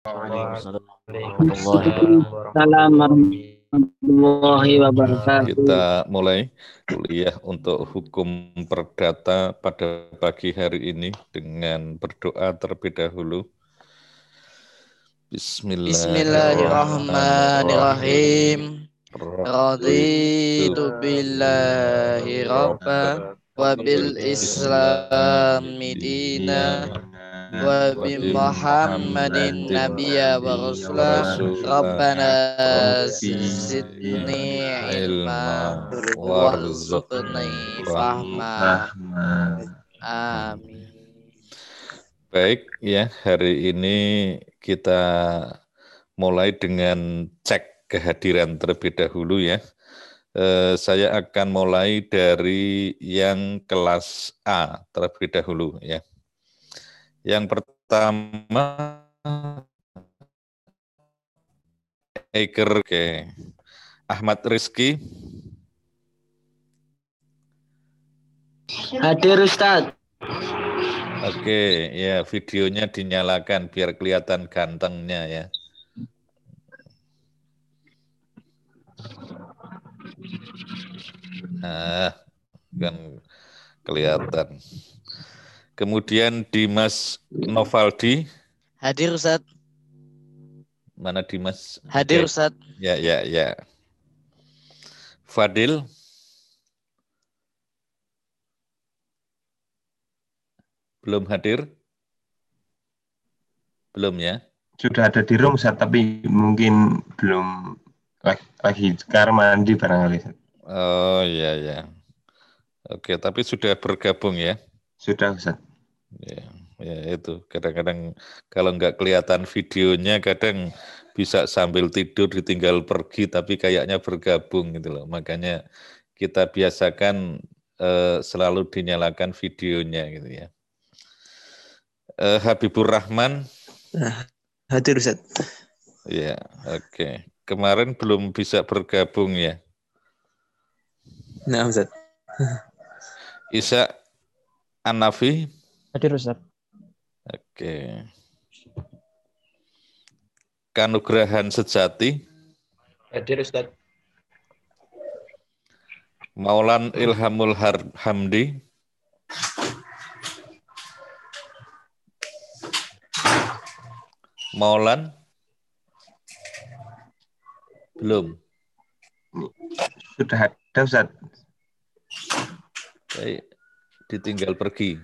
Assalamualaikum warahmatullahi wabarakatuh. Kita mulai kuliah untuk hukum perdata pada pagi hari ini dengan berdoa terlebih dahulu. Bismillahirrahmanirrahim. Raditu billahi rabba wa bil islami dina wa bi Muhammadin nabiyya wa rasulah Rabbana zidni ilma warzuqni fahma amin Baik ya, hari ini kita mulai dengan cek kehadiran terlebih dahulu ya. Eh, saya akan mulai dari yang kelas A terlebih dahulu ya. Yang pertama Eker ke Ahmad Rizki. Hadir Ustaz. Oke, ya videonya dinyalakan biar kelihatan gantengnya ya. Nah, kan kelihatan. Kemudian Dimas Novaldi. Hadir Ustaz. Mana Dimas? Hadir. Ustaz. Ya, ya, ya. Fadil. Belum hadir? Belum ya? Sudah ada di room, Ustaz, tapi mungkin belum lagi, lagi kamar mandi barangkali. Oh, ya, ya. Oke, tapi sudah bergabung ya? Sudah, Ustaz. Ya, ya itu. Kadang-kadang kalau nggak kelihatan videonya, kadang bisa sambil tidur ditinggal pergi, tapi kayaknya bergabung gitu loh. Makanya kita biasakan eh, selalu dinyalakan videonya gitu ya. Eh, Habibur Rahman, Hadir Ustaz. ya, oke. Kemarin belum bisa bergabung ya. Nah Ustaz. Isa Anafi, Hadir Ustaz. oke. Kanugrahan sejati, Hadir Ustaz. Maulan Ilhamul Har- Hamdi, Maulan, belum. Sudah ada, Ustaz. Baik, ditinggal pergi.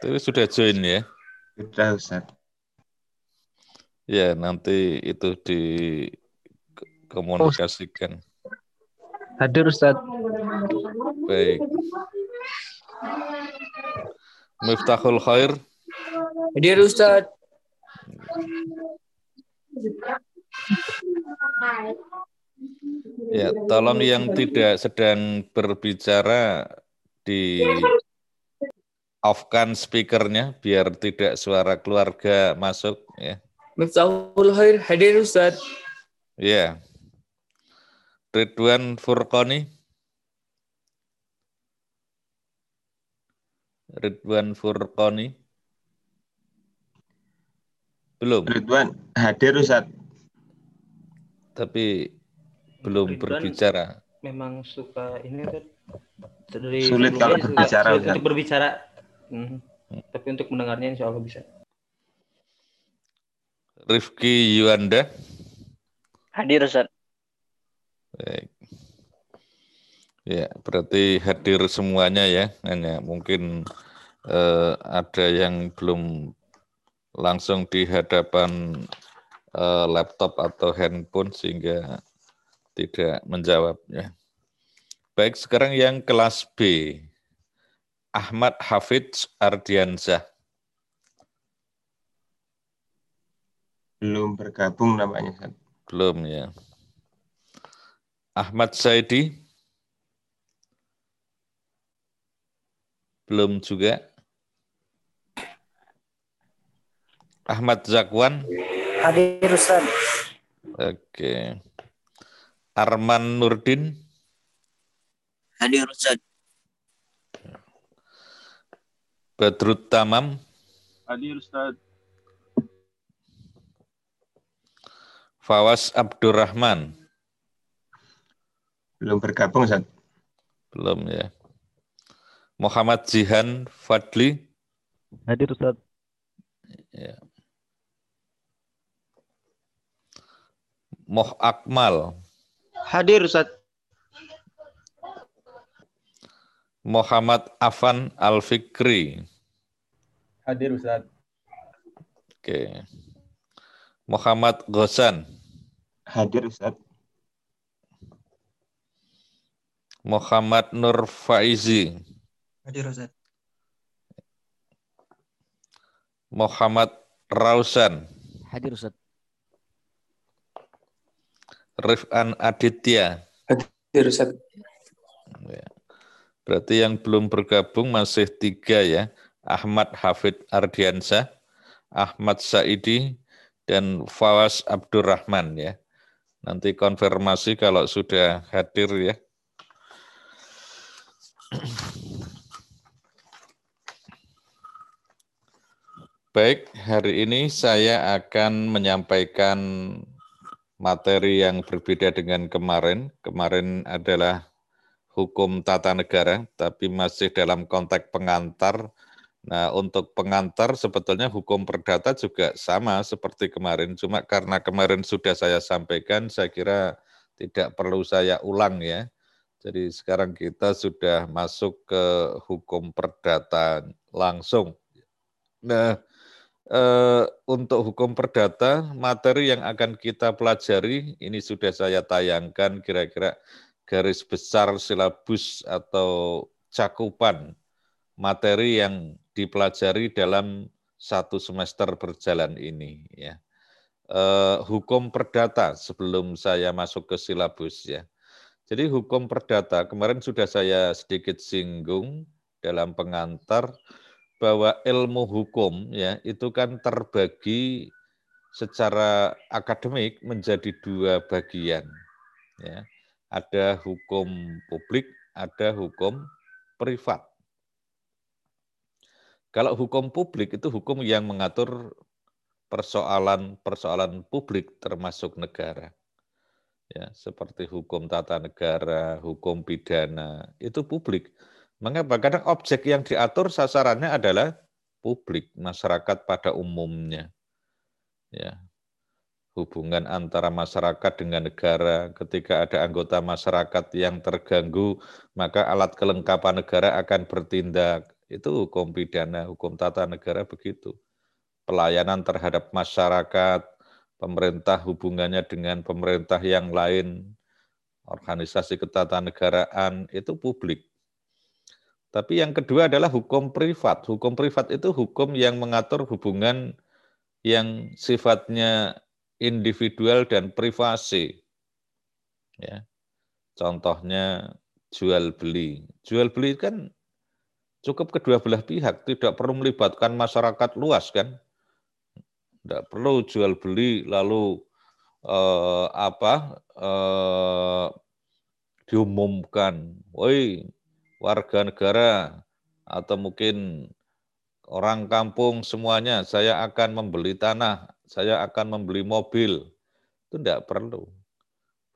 Tapi sudah join ya? Sudah, Ustaz. Ya, nanti itu dikomunikasikan. Hadir Ustaz. Baik. Miftahul Khair, Hadir Ustaz. Ya tolong yang tidak sedang berbicara di off-kan speakernya biar tidak suara keluarga masuk ya. Miftahul Khair hadir Ustaz. Ya. Ridwan Furqani. Ridwan Furqani. Belum, Ridwan, hadir, Ustaz. tapi belum Ridwan. berbicara. Memang suka ini Ustaz. Dari Sulit kalau berbicara, sulit Ustaz. untuk berbicara. Mhm. Tapi untuk mendengarnya insya Allah bisa. Rifki Yuanda. Hadir Ustaz. Baik. Ya, berarti hadir semuanya ya. Hanya mungkin eh, ada yang belum langsung di hadapan eh, laptop atau handphone sehingga tidak menjawabnya. Baik, sekarang yang kelas B. Ahmad Hafidz Ardiansyah. Belum bergabung namanya. Belum ya. Ahmad Saidi. Belum juga. Ahmad Zakwan. Hadir Ustaz. Oke. Arman Nurdin. Hadir Ustaz. Badrut Tamam, Hadir Ustaz. Fawas Abdurrahman. Belum bergabung Ustaz. Belum ya. Muhammad Jihan Fadli. Hadir Ustaz. Ya. Moh Akmal. Hadir Ustaz. Muhammad Afan Al-Fikri. Hadir Ustaz. Oke. Muhammad Ghosan. Hadir Ustaz. Muhammad Nur Faizi. Hadir Ustaz. Muhammad Rausan. Hadir Ustaz. Rifan Aditya. Hadir Ustaz. Ya. Berarti yang belum bergabung masih tiga ya. Ahmad Hafid Ardiansyah, Ahmad Saidi, dan Fawas Abdurrahman ya. Nanti konfirmasi kalau sudah hadir ya. Baik, hari ini saya akan menyampaikan materi yang berbeda dengan kemarin. Kemarin adalah hukum tata negara, tapi masih dalam konteks pengantar. Nah, untuk pengantar sebetulnya hukum perdata juga sama seperti kemarin, cuma karena kemarin sudah saya sampaikan, saya kira tidak perlu saya ulang ya. Jadi sekarang kita sudah masuk ke hukum perdata langsung. Nah, eh, untuk hukum perdata, materi yang akan kita pelajari, ini sudah saya tayangkan kira-kira garis besar silabus atau cakupan materi yang dipelajari dalam satu semester berjalan ini. Ya. Eh, hukum perdata sebelum saya masuk ke silabus ya. Jadi hukum perdata kemarin sudah saya sedikit singgung dalam pengantar bahwa ilmu hukum ya itu kan terbagi secara akademik menjadi dua bagian ya. Ada hukum publik ada hukum privat. Kalau hukum publik itu hukum yang mengatur persoalan-persoalan publik termasuk negara ya. Seperti hukum tata negara, hukum pidana, itu publik. Mengapa? Karena objek yang diatur sasarannya adalah publik, masyarakat pada umumnya. Ya. Hubungan antara masyarakat dengan negara, ketika ada anggota masyarakat yang terganggu, maka alat kelengkapan negara akan bertindak. Itu hukum pidana, hukum tata negara begitu. Pelayanan terhadap masyarakat, pemerintah hubungannya dengan pemerintah yang lain, organisasi ketatanegaraan itu publik. Tapi yang kedua adalah hukum privat. Hukum privat itu hukum yang mengatur hubungan yang sifatnya individual dan privasi. Ya. Contohnya jual beli. Jual beli kan cukup kedua belah pihak, tidak perlu melibatkan masyarakat luas kan. Tidak perlu jual beli lalu eh, apa eh, diumumkan, woi warga negara atau mungkin orang kampung semuanya, saya akan membeli tanah, saya akan membeli mobil. Itu tidak perlu.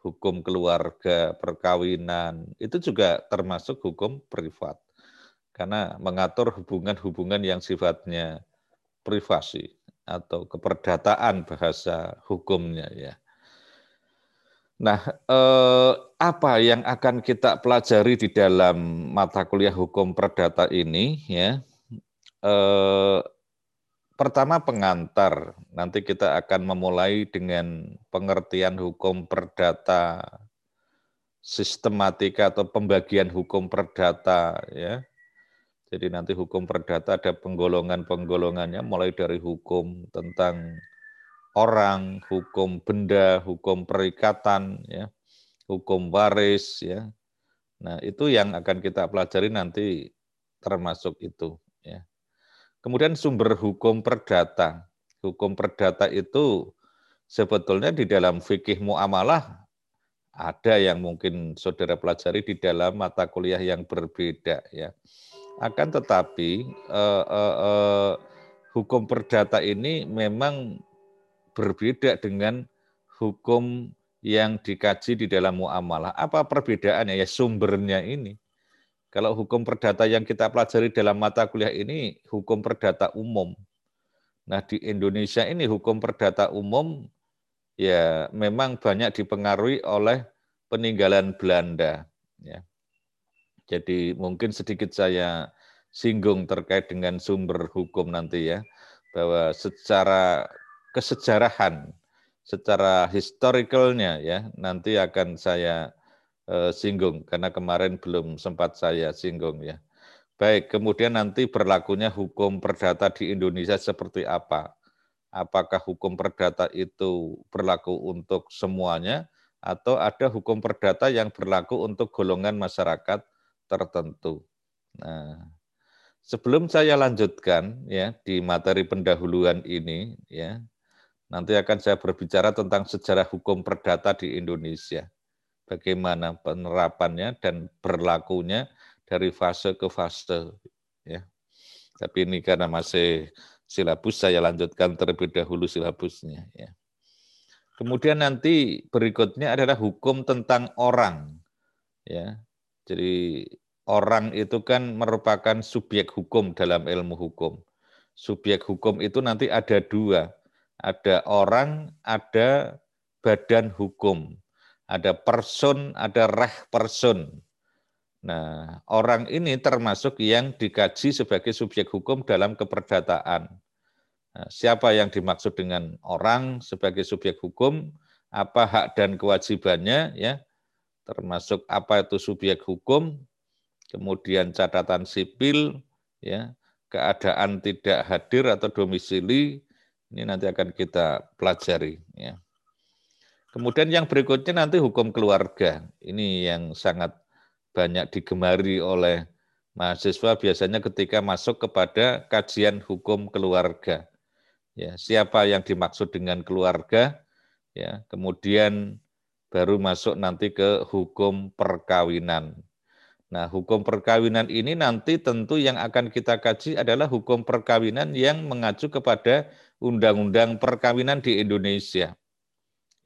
Hukum keluarga, perkawinan, itu juga termasuk hukum privat. Karena mengatur hubungan-hubungan yang sifatnya privasi atau keperdataan bahasa hukumnya ya. Nah, eh, apa yang akan kita pelajari di dalam mata kuliah hukum perdata ini ya? Eh, pertama pengantar. Nanti kita akan memulai dengan pengertian hukum perdata sistematika atau pembagian hukum perdata ya jadi nanti hukum perdata ada penggolongan-penggolongannya mulai dari hukum tentang orang, hukum benda, hukum perikatan, ya, hukum waris, ya. Nah itu yang akan kita pelajari nanti termasuk itu. Ya. Kemudian sumber hukum perdata. Hukum perdata itu sebetulnya di dalam fikih muamalah ada yang mungkin saudara pelajari di dalam mata kuliah yang berbeda ya Akan tetapi eh, eh, eh, hukum perdata ini memang berbeda dengan hukum yang dikaji di dalam muamalah. Apa perbedaannya? Ya sumbernya ini. Kalau hukum perdata yang kita pelajari dalam mata kuliah ini hukum perdata umum. Nah, di Indonesia ini hukum perdata umum ya memang banyak dipengaruhi oleh peninggalan Belanda ya. Jadi mungkin sedikit saya singgung terkait dengan sumber hukum nanti ya bahwa secara kesejarahan, secara historicalnya ya nanti akan saya Eh, singgung karena kemarin belum sempat saya singgung ya. Baik, kemudian nanti berlakunya hukum perdata di Indonesia seperti apa? Apakah hukum perdata itu berlaku untuk semuanya atau ada hukum perdata yang berlaku untuk golongan masyarakat tertentu? Nah, sebelum saya lanjutkan ya di materi pendahuluan ini ya, nanti akan saya berbicara tentang sejarah hukum perdata di Indonesia bagaimana penerapannya dan berlakunya dari fase ke fase ya. Tapi ini karena masih silabus saya lanjutkan terlebih dahulu silabusnya ya. Kemudian nanti berikutnya adalah hukum tentang orang ya. Jadi orang itu kan merupakan subjek hukum dalam ilmu hukum. Subjek hukum itu nanti ada dua, ada orang, ada badan hukum. Ada person, ada reh person. Nah, orang ini termasuk yang dikaji sebagai subjek hukum dalam keperdataan. Nah, siapa yang dimaksud dengan orang sebagai subjek hukum, apa hak dan kewajibannya, ya, termasuk apa itu subjek hukum, kemudian catatan sipil, ya, keadaan tidak hadir atau domisili, ini nanti akan kita pelajari. Ya. Kemudian yang berikutnya nanti hukum keluarga. Ini yang sangat banyak digemari oleh mahasiswa biasanya ketika masuk kepada kajian hukum keluarga. Ya, siapa yang dimaksud dengan keluarga? Ya, kemudian baru masuk nanti ke hukum perkawinan. Nah, hukum perkawinan ini nanti tentu yang akan kita kaji adalah hukum perkawinan yang mengacu kepada undang-undang perkawinan di Indonesia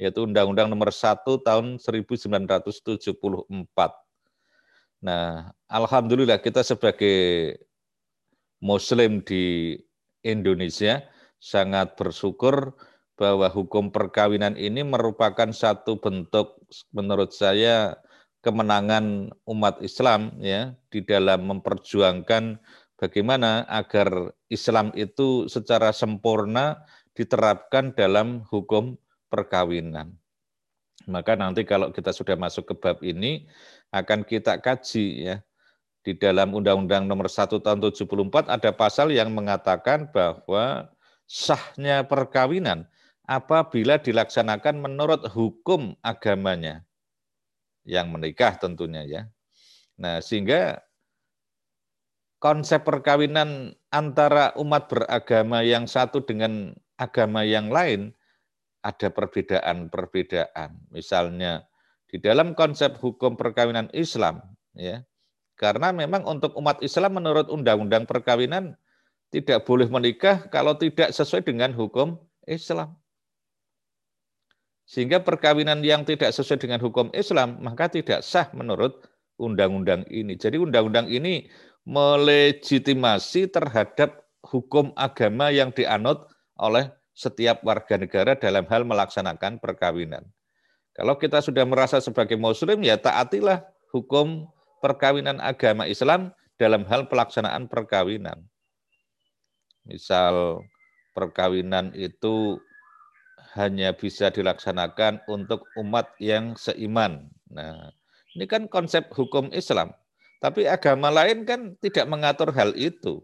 yaitu Undang-Undang Nomor 1 Tahun 1974. Nah, alhamdulillah kita sebagai muslim di Indonesia sangat bersyukur bahwa hukum perkawinan ini merupakan satu bentuk menurut saya kemenangan umat Islam ya di dalam memperjuangkan bagaimana agar Islam itu secara sempurna diterapkan dalam hukum perkawinan. Maka nanti kalau kita sudah masuk ke bab ini akan kita kaji ya. Di dalam Undang-Undang Nomor 1 Tahun 74 ada pasal yang mengatakan bahwa sahnya perkawinan apabila dilaksanakan menurut hukum agamanya yang menikah tentunya ya. Nah, sehingga konsep perkawinan antara umat beragama yang satu dengan agama yang lain ada perbedaan-perbedaan. Misalnya di dalam konsep hukum perkawinan Islam, ya, karena memang untuk umat Islam menurut undang-undang perkawinan tidak boleh menikah kalau tidak sesuai dengan hukum Islam. Sehingga perkawinan yang tidak sesuai dengan hukum Islam maka tidak sah menurut undang-undang ini. Jadi undang-undang ini melegitimasi terhadap hukum agama yang dianut oleh setiap warga negara dalam hal melaksanakan perkawinan. Kalau kita sudah merasa sebagai muslim, ya taatilah hukum perkawinan agama Islam dalam hal pelaksanaan perkawinan. Misal perkawinan itu hanya bisa dilaksanakan untuk umat yang seiman. Nah, ini kan konsep hukum Islam. Tapi agama lain kan tidak mengatur hal itu.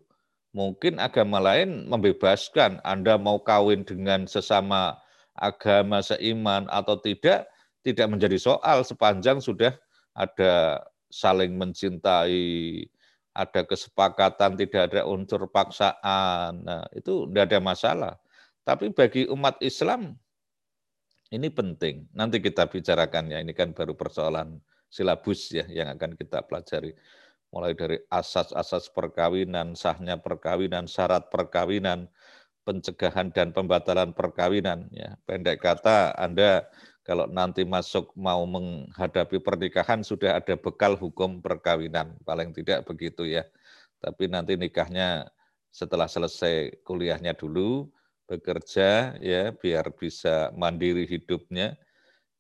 Mungkin agama lain membebaskan Anda mau kawin dengan sesama agama seiman atau tidak, tidak menjadi soal sepanjang sudah ada saling mencintai, ada kesepakatan, tidak ada unsur paksaan. Nah, itu tidak ada masalah. Tapi bagi umat Islam ini penting. Nanti kita bicarakan ya, ini kan baru persoalan silabus ya yang akan kita pelajari. mulai dari asas-asas perkawinan, sahnya perkawinan, syarat perkawinan, pencegahan dan pembatalan perkawinan. Ya, pendek kata, Anda kalau nanti masuk mau menghadapi pernikahan sudah ada bekal hukum perkawinan, paling tidak begitu ya. Tapi nanti nikahnya setelah selesai kuliahnya dulu, bekerja ya biar bisa mandiri hidupnya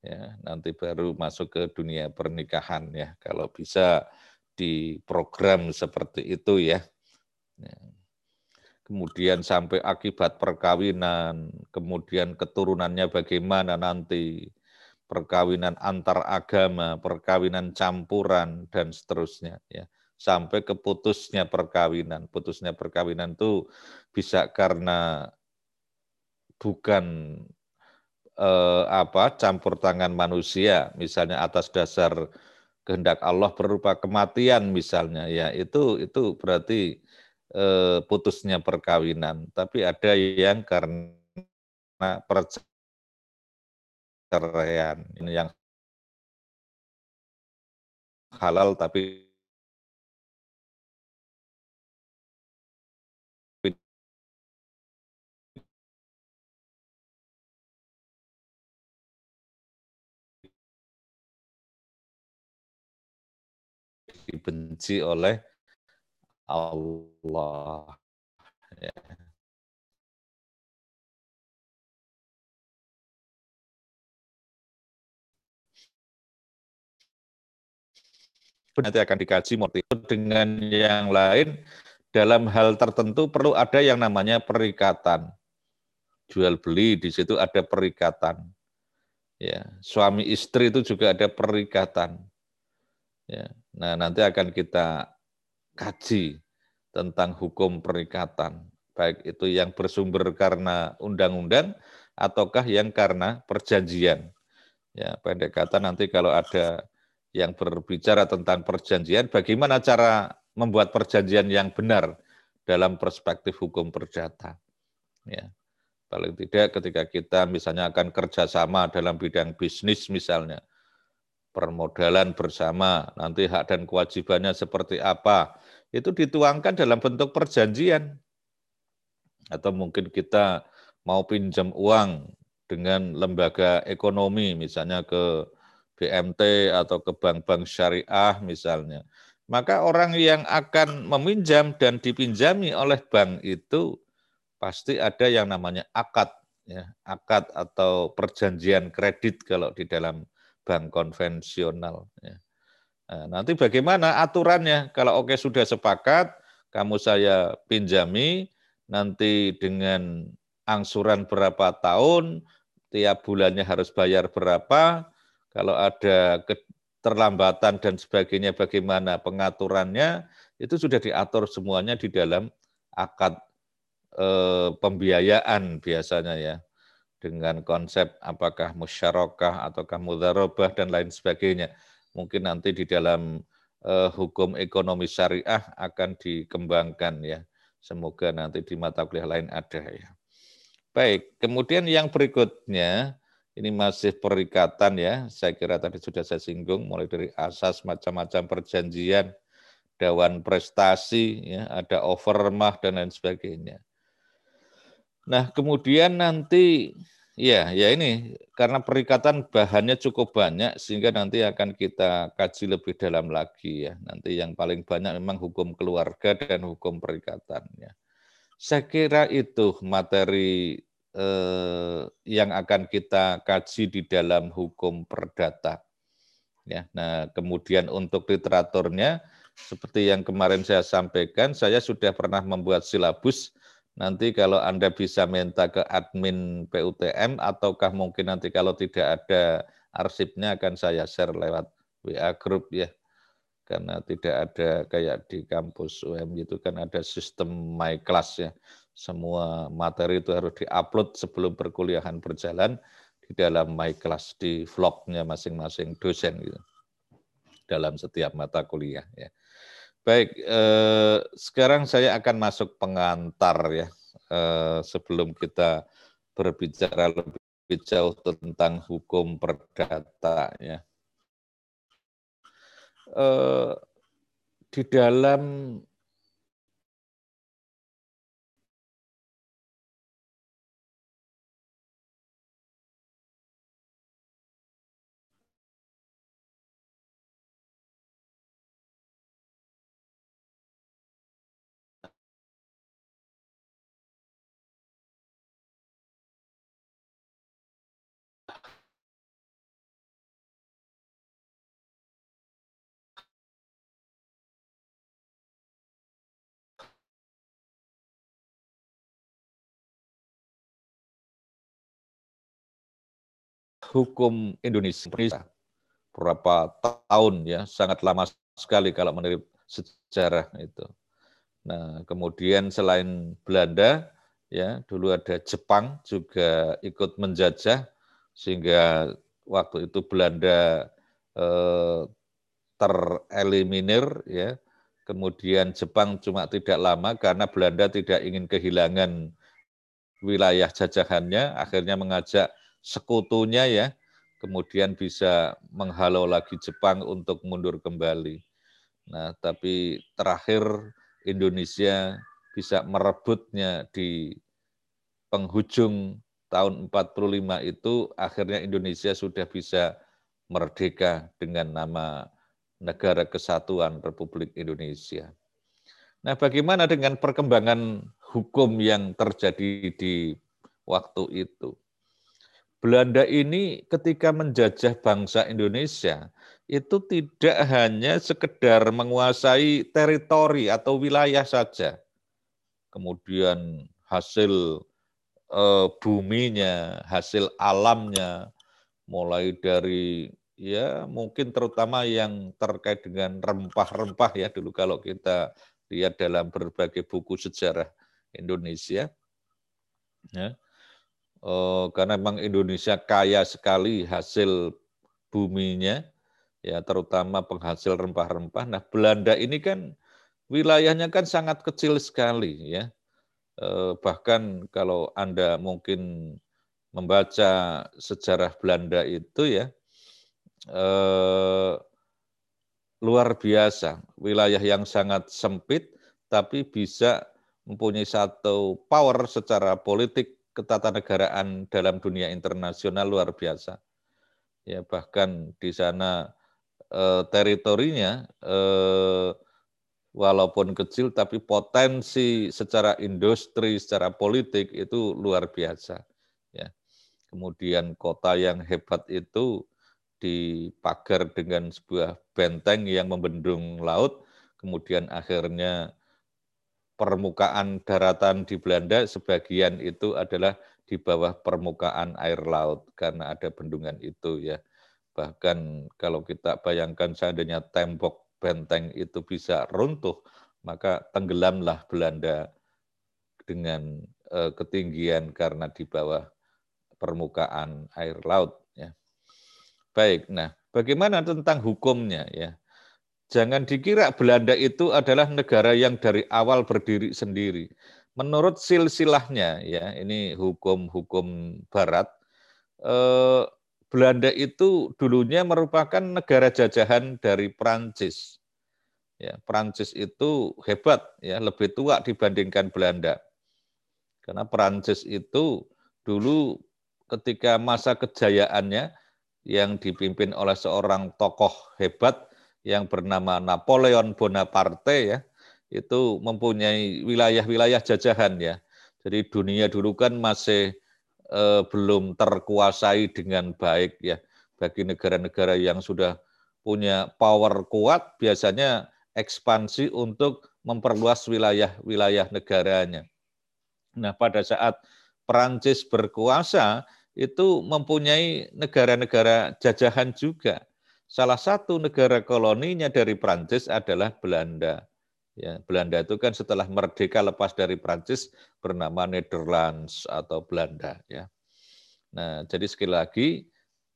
ya nanti baru masuk ke dunia pernikahan ya kalau bisa di program seperti itu ya. ya. Kemudian sampai akibat perkawinan, kemudian keturunannya bagaimana nanti, perkawinan antar agama, perkawinan campuran dan seterusnya ya. Sampai keputusnya perkawinan. Putusnya perkawinan itu bisa karena bukan eh, apa campur tangan manusia, misalnya atas dasar kehendak Allah berupa kematian misalnya ya itu itu berarti eh, putusnya perkawinan. Tapi ada yang karena perceraian yang halal tapi dibenci oleh Allah. Ya. Nanti akan dikaji motif dengan yang lain dalam hal tertentu perlu ada yang namanya perikatan. Jual beli di situ ada perikatan. Ya, suami istri itu juga ada perikatan. Ya. Nah, nanti akan kita kaji tentang hukum perikatan, baik itu yang bersumber karena undang-undang ataukah yang karena perjanjian. Ya, pendek kata nanti kalau ada yang berbicara tentang perjanjian, bagaimana cara membuat perjanjian yang benar dalam perspektif hukum perdata. Ya, paling tidak ketika kita misalnya akan kerjasama dalam bidang bisnis misalnya, permodalan bersama, nanti hak dan kewajibannya seperti apa, itu dituangkan dalam bentuk perjanjian. Atau mungkin kita mau pinjam uang dengan lembaga ekonomi, misalnya ke BMT atau ke bank-bank syariah misalnya. Maka orang yang akan meminjam dan dipinjami oleh bank itu pasti ada yang namanya akad, ya, akad atau perjanjian kredit kalau di dalam bank konvensional. Ya. Nah, nanti bagaimana aturannya? Kalau oke sudah sepakat, kamu saya pinjami, nanti dengan angsuran berapa tahun, tiap bulannya harus bayar berapa, kalau ada keterlambatan dan sebagainya bagaimana pengaturannya, itu sudah diatur semuanya di dalam akad eh, pembiayaan biasanya ya dengan konsep apakah musyarakah ataukah mudharabah dan lain sebagainya. Mungkin nanti di dalam uh, hukum ekonomi syariah akan dikembangkan ya. Semoga nanti di mata kuliah lain ada ya. Baik, kemudian yang berikutnya ini masih perikatan ya. Saya kira tadi sudah saya singgung mulai dari asas macam-macam perjanjian, dawan prestasi, ya, ada overmah dan lain sebagainya. Nah, kemudian nanti ya, ya ini karena perikatan bahannya cukup banyak sehingga nanti akan kita kaji lebih dalam lagi ya. Nanti yang paling banyak memang hukum keluarga dan hukum perikatannya. Saya kira itu materi eh, yang akan kita kaji di dalam hukum perdata. Ya, nah kemudian untuk literaturnya seperti yang kemarin saya sampaikan, saya sudah pernah membuat silabus Nanti kalau Anda bisa minta ke admin PUTM ataukah mungkin nanti kalau tidak ada arsipnya akan saya share lewat WA group ya. Karena tidak ada kayak di kampus UM itu kan ada sistem my class ya. Semua materi itu harus diupload sebelum perkuliahan berjalan di dalam my class di vlognya masing-masing dosen gitu. Dalam setiap mata kuliah ya. Baik, eh, sekarang saya akan masuk pengantar ya, eh, sebelum kita berbicara lebih jauh tentang hukum perdata ya. Eh, di dalam hukum Indonesia berapa tahun ya sangat lama sekali kalau menurut sejarah itu. Nah, kemudian selain Belanda ya dulu ada Jepang juga ikut menjajah sehingga waktu itu Belanda eh, tereliminir ya. Kemudian Jepang cuma tidak lama karena Belanda tidak ingin kehilangan wilayah jajahannya, akhirnya mengajak sekutunya ya, kemudian bisa menghalau lagi Jepang untuk mundur kembali. Nah, tapi terakhir Indonesia bisa merebutnya di penghujung tahun 45 itu akhirnya Indonesia sudah bisa merdeka dengan nama Negara Kesatuan Republik Indonesia. Nah, bagaimana dengan perkembangan hukum yang terjadi di waktu itu? Belanda ini ketika menjajah bangsa Indonesia itu tidak hanya sekedar menguasai teritori atau wilayah saja. Kemudian hasil eh, buminya, hasil alamnya, mulai dari ya mungkin terutama yang terkait dengan rempah-rempah ya dulu kalau kita lihat dalam berbagai buku sejarah Indonesia ya oh, karena memang Indonesia kaya sekali hasil buminya ya terutama penghasil rempah-rempah. Nah Belanda ini kan wilayahnya kan sangat kecil sekali ya. Eh, bahkan kalau Anda mungkin membaca sejarah Belanda itu ya eh, luar biasa, wilayah yang sangat sempit, tapi bisa mempunyai satu power secara politik ketatanegaraan dalam dunia internasional luar biasa. Ya bahkan di sana eh, teritorinya eh, walaupun kecil tapi potensi secara industri, secara politik itu luar biasa. Ya. Kemudian kota yang hebat itu dipagar dengan sebuah benteng yang membendung laut, kemudian akhirnya permukaan daratan di Belanda sebagian itu adalah di bawah permukaan air laut karena ada bendungan itu ya. Bahkan kalau kita bayangkan seandainya tembok benteng itu bisa runtuh, maka tenggelamlah Belanda dengan eh, ketinggian karena di bawah permukaan air laut Baik, nah bagaimana tentang hukumnya ya? Jangan dikira Belanda itu adalah negara yang dari awal berdiri sendiri. Menurut silsilahnya ya, ini hukum-hukum barat eh, Belanda itu dulunya merupakan negara jajahan dari Prancis. Ya, Prancis itu hebat ya, lebih tua dibandingkan Belanda. Karena Prancis itu dulu ketika masa kejayaannya yang dipimpin oleh seorang tokoh hebat yang bernama Napoleon Bonaparte ya itu mempunyai wilayah-wilayah jajahan ya. Jadi dunia dulu kan masih eh, belum terkuasai dengan baik ya. Bagi negara-negara yang sudah punya power kuat biasanya ekspansi untuk memperluas wilayah-wilayah negaranya. Nah, pada saat Perancis berkuasa, itu mempunyai negara-negara jajahan juga. Salah satu negara koloninya dari Prancis adalah Belanda. Ya, Belanda itu kan setelah merdeka lepas dari Prancis bernama Netherlands atau Belanda. Ya. Nah, jadi sekali lagi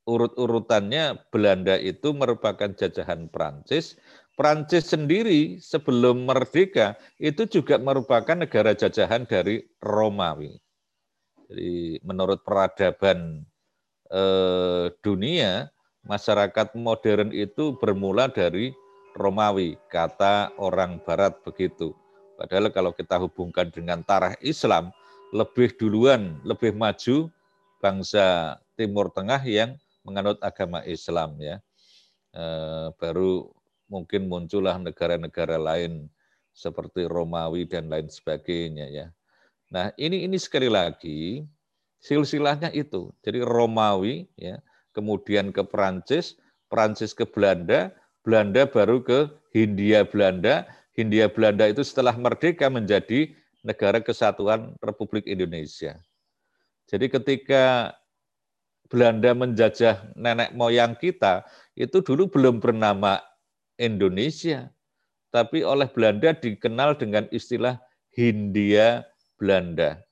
urut-urutannya Belanda itu merupakan jajahan Prancis. Prancis sendiri sebelum merdeka itu juga merupakan negara jajahan dari Romawi. Jadi menurut peradaban eh, dunia, masyarakat modern itu bermula dari Romawi, kata orang Barat begitu. Padahal kalau kita hubungkan dengan tarah Islam, lebih duluan, lebih maju bangsa Timur Tengah yang menganut agama Islam ya. E, baru mungkin muncullah negara-negara lain seperti Romawi dan lain sebagainya ya. Nah ini ini sekali lagi silsilahnya itu. Jadi Romawi ya, kemudian ke Perancis, Perancis ke Belanda, Belanda baru ke Hindia Belanda, Hindia Belanda itu setelah merdeka menjadi negara kesatuan Republik Indonesia. Jadi ketika Belanda menjajah nenek moyang kita, itu dulu belum bernama Indonesia, tapi oleh Belanda dikenal dengan istilah Hindia Belanda.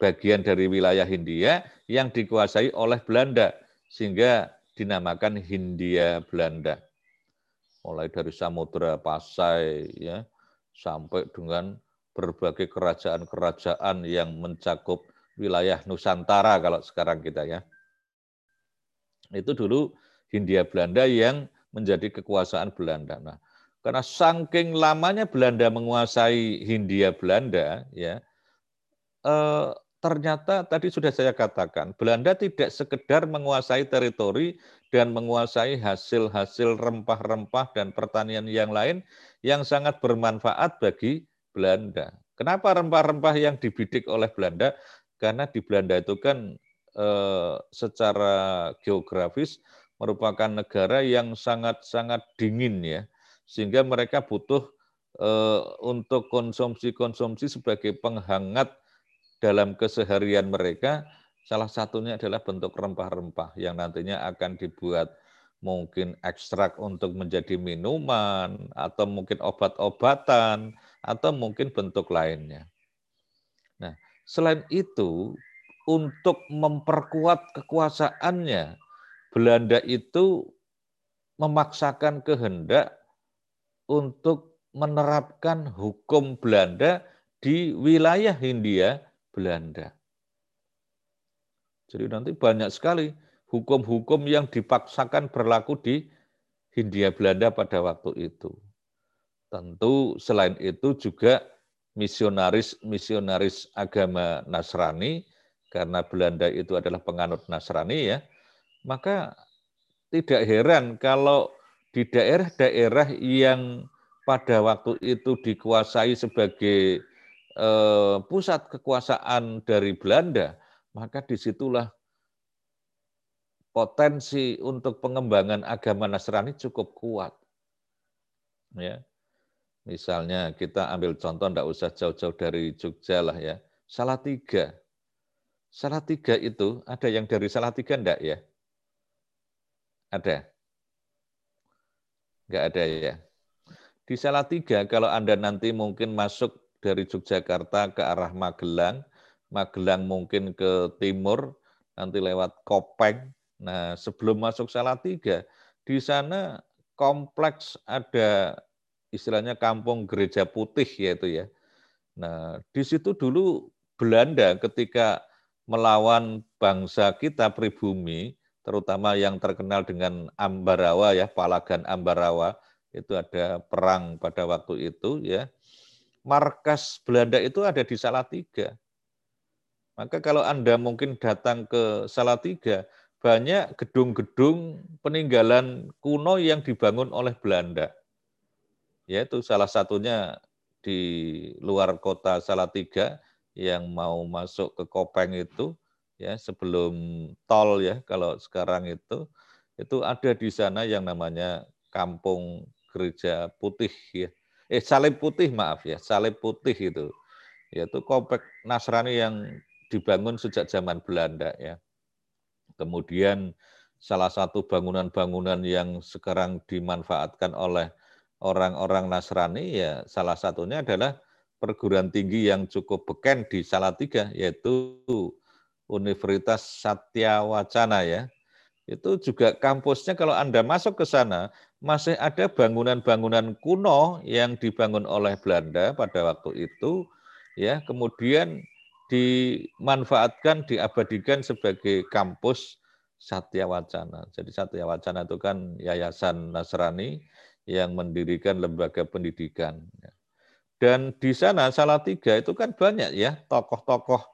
Bagian dari wilayah Hindia yang dikuasai oleh Belanda, sehingga dinamakan Hindia Belanda mulai dari Samudra Pasai ya sampai dengan berbagai kerajaan-kerajaan yang mencakup wilayah Nusantara kalau sekarang kita ya. Itu dulu Hindia Belanda yang menjadi kekuasaan Belanda. Nah, karena saking lamanya Belanda menguasai Hindia Belanda ya eh, ternyata tadi sudah saya katakan, Belanda tidak sekedar menguasai teritori dan menguasai hasil-hasil rempah-rempah dan pertanian yang lain yang sangat bermanfaat bagi Belanda. Kenapa rempah-rempah yang dibidik oleh Belanda? Karena di Belanda itu kan eh, secara geografis merupakan negara yang sangat-sangat dingin ya, sehingga mereka butuh eh, untuk konsumsi-konsumsi sebagai penghangat dalam keseharian mereka, salah satunya adalah bentuk rempah-rempah yang nantinya akan dibuat mungkin ekstrak untuk menjadi minuman, atau mungkin obat-obatan, atau mungkin bentuk lainnya. Nah, selain itu, untuk memperkuat kekuasaannya, Belanda itu memaksakan kehendak untuk menerapkan hukum Belanda di wilayah Hindia Belanda. Jadi nanti banyak sekali hukum-hukum yang dipaksakan berlaku di Hindia Belanda pada waktu itu. Tentu selain itu juga misionaris-misionaris agama Nasrani, karena Belanda itu adalah penganut Nasrani ya, maka tidak heran kalau di daerah-daerah yang pada waktu itu dikuasai sebagai pusat kekuasaan dari Belanda, maka di situlah potensi untuk pengembangan agama Nasrani cukup kuat. Ya, misalnya kita ambil contoh, tidak usah jauh-jauh dari Jogja lah ya, salah tiga. Itu ada yang dari salah tiga enggak ya? Ada? Enggak ada ya. Di salah tiga, kalau Anda nanti mungkin masuk dari Yogyakarta ke arah Magelang, Magelang mungkin ke timur, nanti lewat Kopeng. Nah, sebelum masuk Salatiga, di sana kompleks ada istilahnya kampung gereja putih yaitu ya. Nah, di situ dulu Belanda ketika melawan bangsa kita pribumi, terutama yang terkenal dengan Ambarawa ya, Palagan Ambarawa, itu ada perang pada waktu itu ya markas Belanda itu ada di Salatiga. Maka kalau Anda mungkin datang ke Salatiga, banyak gedung-gedung peninggalan kuno yang dibangun oleh Belanda. Yaitu salah satunya di luar kota Salatiga yang mau masuk ke Kopeng itu ya sebelum tol ya kalau sekarang itu itu ada di sana yang namanya Kampung Gereja Putih ya eh salib putih maaf ya, salib putih itu. Yaitu komplek Nasrani yang dibangun sejak zaman Belanda ya. Kemudian salah satu bangunan-bangunan yang sekarang dimanfaatkan oleh orang-orang Nasrani ya salah satunya adalah perguruan tinggi yang cukup beken di Salatiga yaitu Universitas Satya Wacana ya. Itu juga kampusnya kalau Anda masuk ke sana masih ada bangunan-bangunan kuno yang dibangun oleh Belanda pada waktu itu ya kemudian dimanfaatkan diabadikan sebagai kampus Satya Wacana. Jadi Satya Wacana itu kan yayasan Nasrani yang mendirikan lembaga pendidikan. Dan di sana Salatiga itu kan banyak ya tokoh-tokoh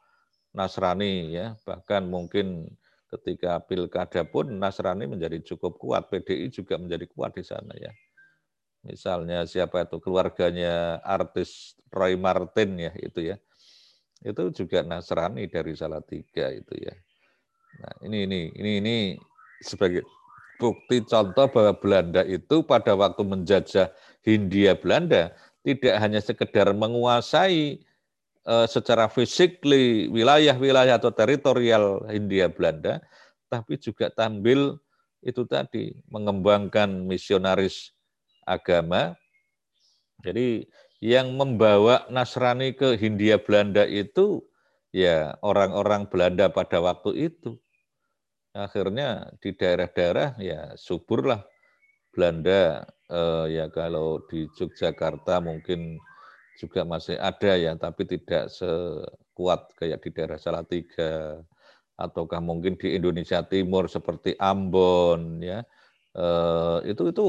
Nasrani ya, bahkan mungkin ketika pilkada pun Nasrani menjadi cukup kuat, PDI juga menjadi kuat di sana ya. Misalnya siapa itu keluarganya artis Roy Martin ya itu ya. Itu juga Nasrani dari Salatiga itu ya. Nah, ini ini ini ini sebagai bukti contoh bahwa Belanda itu pada waktu menjajah Hindia Belanda tidak hanya sekedar menguasai secara fisik wilayah-wilayah atau teritorial Hindia Belanda, tapi juga tampil itu tadi mengembangkan misionaris agama. Jadi yang membawa Nasrani ke Hindia Belanda itu ya orang-orang Belanda pada waktu itu akhirnya di daerah-daerah ya suburlah Belanda eh, ya kalau di Yogyakarta mungkin juga masih ada ya tapi tidak sekuat kayak di daerah Salatiga ataukah mungkin di Indonesia Timur seperti Ambon ya. Eh, itu itu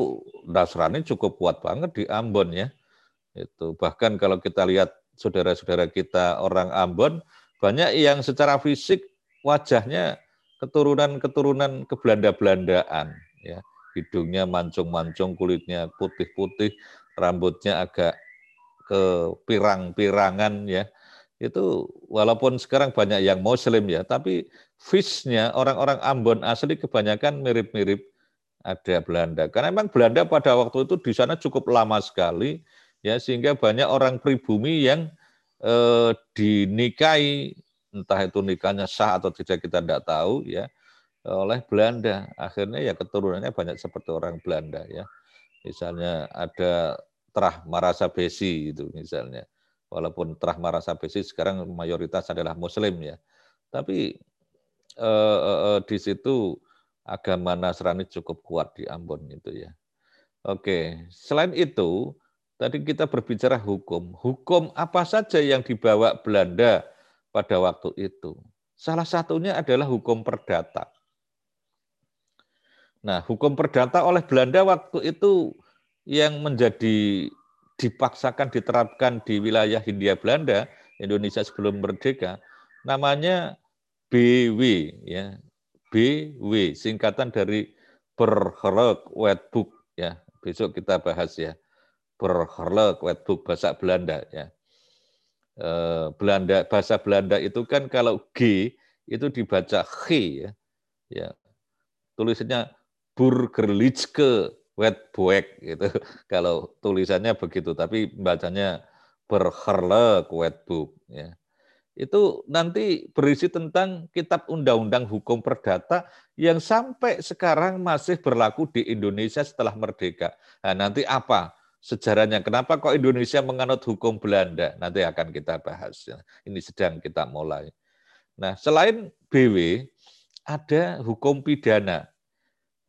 Nasrani cukup kuat banget di Ambon ya. Itu bahkan kalau kita lihat saudara-saudara kita orang Ambon banyak yang secara fisik wajahnya keturunan-keturunan kebelanda-belandaan ya. Hidungnya mancung-mancung kulitnya putih-putih rambutnya agak ke pirang-pirangan ya itu walaupun sekarang banyak yang muslim ya tapi fishnya orang-orang Ambon asli kebanyakan mirip-mirip ada Belanda karena memang Belanda pada waktu itu di sana cukup lama sekali ya sehingga banyak orang pribumi yang eh, dinikahi entah itu nikahnya sah atau tidak kita tidak tahu ya oleh Belanda. Akhirnya ya keturunannya banyak seperti orang Belanda ya. Misalnya ada Terah Marasa Besi itu misalnya. Walaupun Terah Marasa Besi sekarang mayoritas adalah Muslim ya. Tapi eh, eh, eh, di situ agama Nasrani cukup kuat di Ambon itu ya. Oke, selain itu tadi kita berbicara hukum. Hukum apa saja yang dibawa Belanda pada waktu itu. Salah satunya adalah hukum perdata. Nah, hukum perdata oleh Belanda waktu itu yang menjadi dipaksakan diterapkan di wilayah Hindia Belanda, Indonesia sebelum merdeka, namanya BW ya. BW singkatan dari Bergerlijk Wetboek ya. Besok kita bahas ya. Bergerlijk Wetboek bahasa Belanda ya. Eh, Belanda bahasa Belanda itu kan kalau G itu dibaca G ya. Ya. Tulisannya Burgerlijke Wetboek gitu. Kalau tulisannya begitu tapi bacanya Bergerlijk Wetboek ya. Itu nanti berisi tentang kitab undang-undang hukum perdata yang sampai sekarang masih berlaku di Indonesia setelah merdeka. Nah, nanti apa? sejarahnya. Kenapa kok Indonesia menganut hukum Belanda? Nanti akan kita bahas. Ini sedang kita mulai. Nah, selain BW, ada hukum pidana.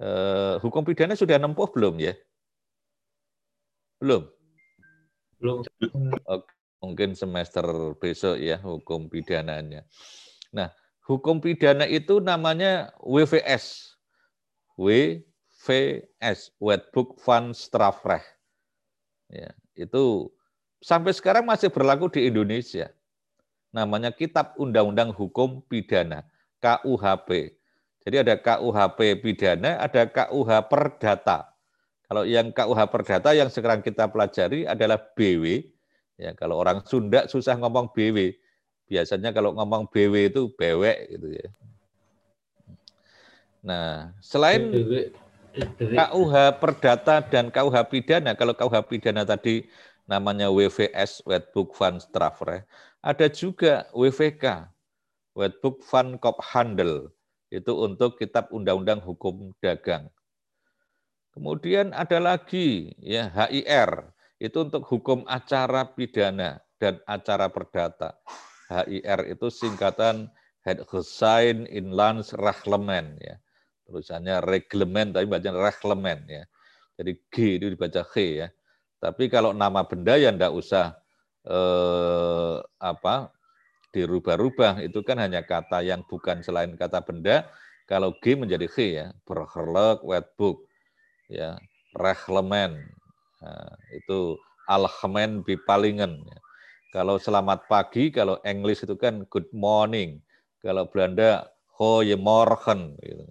Eh, hukum pidana sudah nempuh belum ya? Belum? Belum. Oke, mungkin semester besok ya hukum pidananya. Nah, hukum pidana itu namanya WVS. WVS, Wetbook van Strafrecht Ya, itu sampai sekarang masih berlaku di Indonesia. Namanya Kitab Undang-Undang Hukum Pidana, KUHP. Jadi ada KUHP pidana, ada KUH perdata. Kalau yang KUH perdata yang sekarang kita pelajari adalah BW. Ya, kalau orang Sunda susah ngomong BW. Biasanya kalau ngomong BW itu bewek gitu ya. Nah, selain KUH Perdata dan KUH Pidana, kalau KUH Pidana tadi namanya WVS, Wetbook van Strafrecht, ada juga WVK, Wetbook van Kophandel, itu untuk Kitab Undang-Undang Hukum Dagang. Kemudian ada lagi ya HIR, itu untuk hukum acara pidana dan acara perdata. HIR itu singkatan Head Hussein Inlands Rahlemen ya tulisannya reglemen tapi bacanya reglemen ya. Jadi G itu dibaca G ya. Tapi kalau nama benda ya enggak usah eh, apa dirubah-rubah itu kan hanya kata yang bukan selain kata benda. Kalau G menjadi G ya, berherlek wetbook ya, reglemen Nah, itu Algemen Bipalingen. Kalau selamat pagi, kalau English itu kan good morning. Kalau Belanda, Goeiemorgen. Gitu.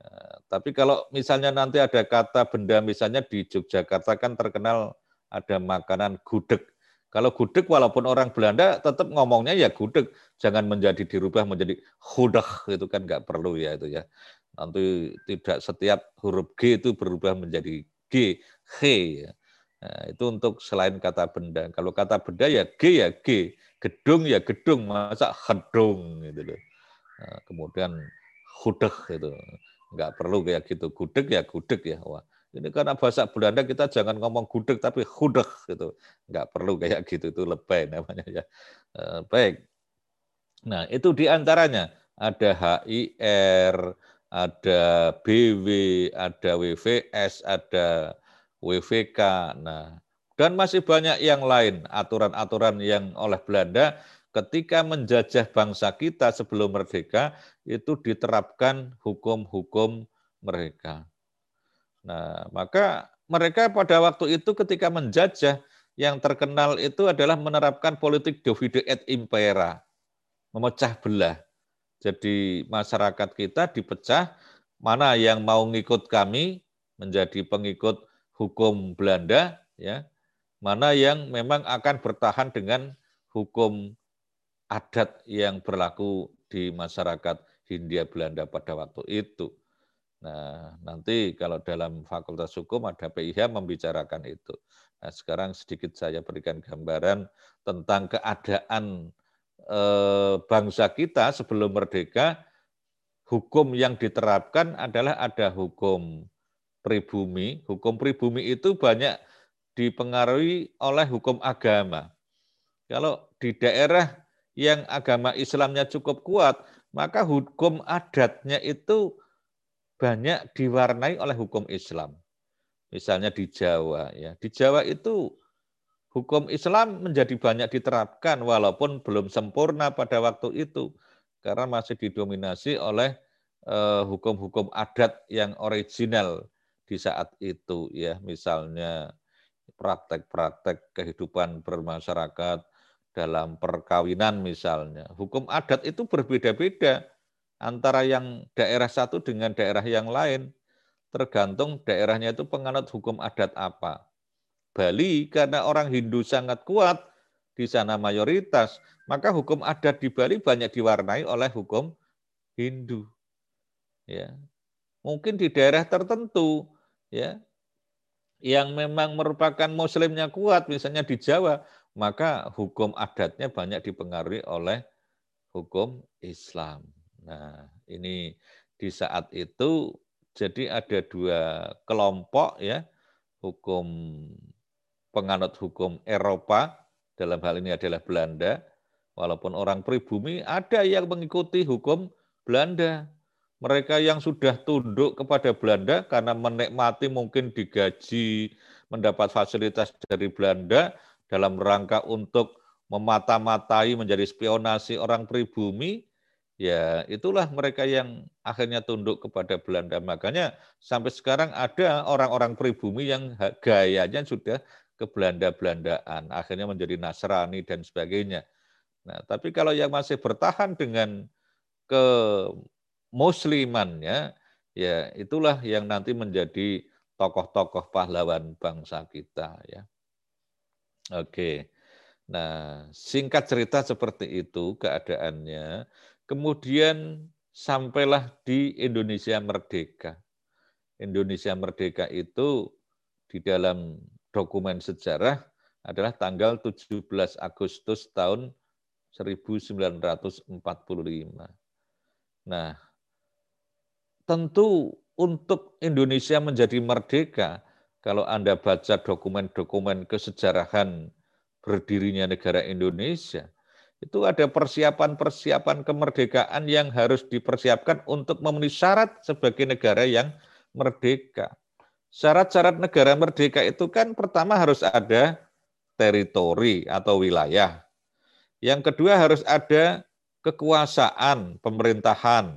Nah, tapi kalau misalnya nanti ada kata benda, misalnya di Yogyakarta kan terkenal ada makanan gudeg. Kalau gudeg walaupun orang Belanda tetap ngomongnya ya gudeg, jangan menjadi dirubah menjadi gudeg itu kan nggak perlu ya itu ya. Nanti tidak setiap huruf G itu berubah menjadi G, G ya. Nah, itu untuk selain kata benda. Kalau kata benda ya G ya G, gedung ya gedung, masa gedung gitu loh. Nah, kemudian gudeg itu nggak perlu kayak gitu. Gudeg ya gudeg ya. Wah, ini karena bahasa Belanda kita jangan ngomong gudeg tapi hudeg gitu. Nggak perlu kayak gitu itu lebay namanya ya. Eh, baik. Nah, itu di antaranya ada HIR, ada BW, ada WVS, ada WVK. Nah, dan masih banyak yang lain aturan-aturan yang oleh Belanda ketika menjajah bangsa kita sebelum merdeka itu diterapkan hukum-hukum mereka. Nah, maka mereka pada waktu itu ketika menjajah yang terkenal itu adalah menerapkan politik divide et impera, memecah belah. Jadi masyarakat kita dipecah, mana yang mau ngikut kami menjadi pengikut hukum Belanda, ya, mana yang memang akan bertahan dengan hukum adat yang berlaku di masyarakat Hindia Belanda pada waktu itu. Nah, nanti kalau dalam Fakultas Hukum ada PIH membicarakan itu. Nah, sekarang sedikit saya berikan gambaran tentang keadaan eh, bangsa kita sebelum merdeka. Hukum yang diterapkan adalah ada hukum pribumi. Hukum pribumi itu banyak dipengaruhi oleh hukum agama. Kalau di daerah yang agama Islamnya cukup kuat, maka hukum adatnya itu banyak diwarnai oleh hukum Islam. Misalnya di Jawa ya. Di Jawa itu hukum Islam menjadi banyak diterapkan walaupun belum sempurna pada waktu itu karena masih didominasi oleh eh, hukum-hukum adat yang original di saat itu ya misalnya praktek-praktek kehidupan bermasyarakat dalam perkawinan misalnya hukum adat itu berbeda-beda antara yang daerah satu dengan daerah yang lain. Tergantung daerahnya itu penganut hukum adat apa. Bali karena orang Hindu sangat kuat, di sana mayoritas, maka hukum adat di Bali banyak diwarnai oleh hukum Hindu. Ya. Mungkin di daerah tertentu ya yang memang merupakan muslimnya kuat, misalnya di Jawa, maka hukum adatnya banyak dipengaruhi oleh hukum Islam. Nah, ini di saat itu jadi ada dua kelompok ya, hukum penganut hukum Eropa, dalam hal ini adalah Belanda, walaupun orang pribumi ada yang mengikuti hukum Belanda. Mereka yang sudah tunduk kepada Belanda karena menikmati mungkin digaji, mendapat fasilitas dari Belanda dalam rangka untuk memata-matai menjadi spionasi orang pribumi, ya itulah mereka yang akhirnya tunduk kepada Belanda. Makanya sampai sekarang ada orang-orang pribumi yang gayanya sudah ke Belanda-Belandaan, akhirnya menjadi Nasrani dan sebagainya. Nah, tapi kalau yang masih bertahan dengan ke muslimannya, ya itulah yang nanti menjadi tokoh-tokoh pahlawan bangsa kita ya. Oke. Nah, singkat cerita seperti itu keadaannya. Kemudian sampailah di Indonesia Merdeka. Indonesia Merdeka itu di dalam dokumen sejarah adalah tanggal 17 Agustus tahun 1945. Nah, tentu untuk Indonesia menjadi merdeka, kalau Anda baca dokumen-dokumen kesejarahan berdirinya negara Indonesia, itu ada persiapan-persiapan kemerdekaan yang harus dipersiapkan untuk memenuhi syarat sebagai negara yang merdeka. Syarat-syarat negara merdeka itu kan pertama harus ada teritori atau wilayah. Yang kedua harus ada kekuasaan pemerintahan.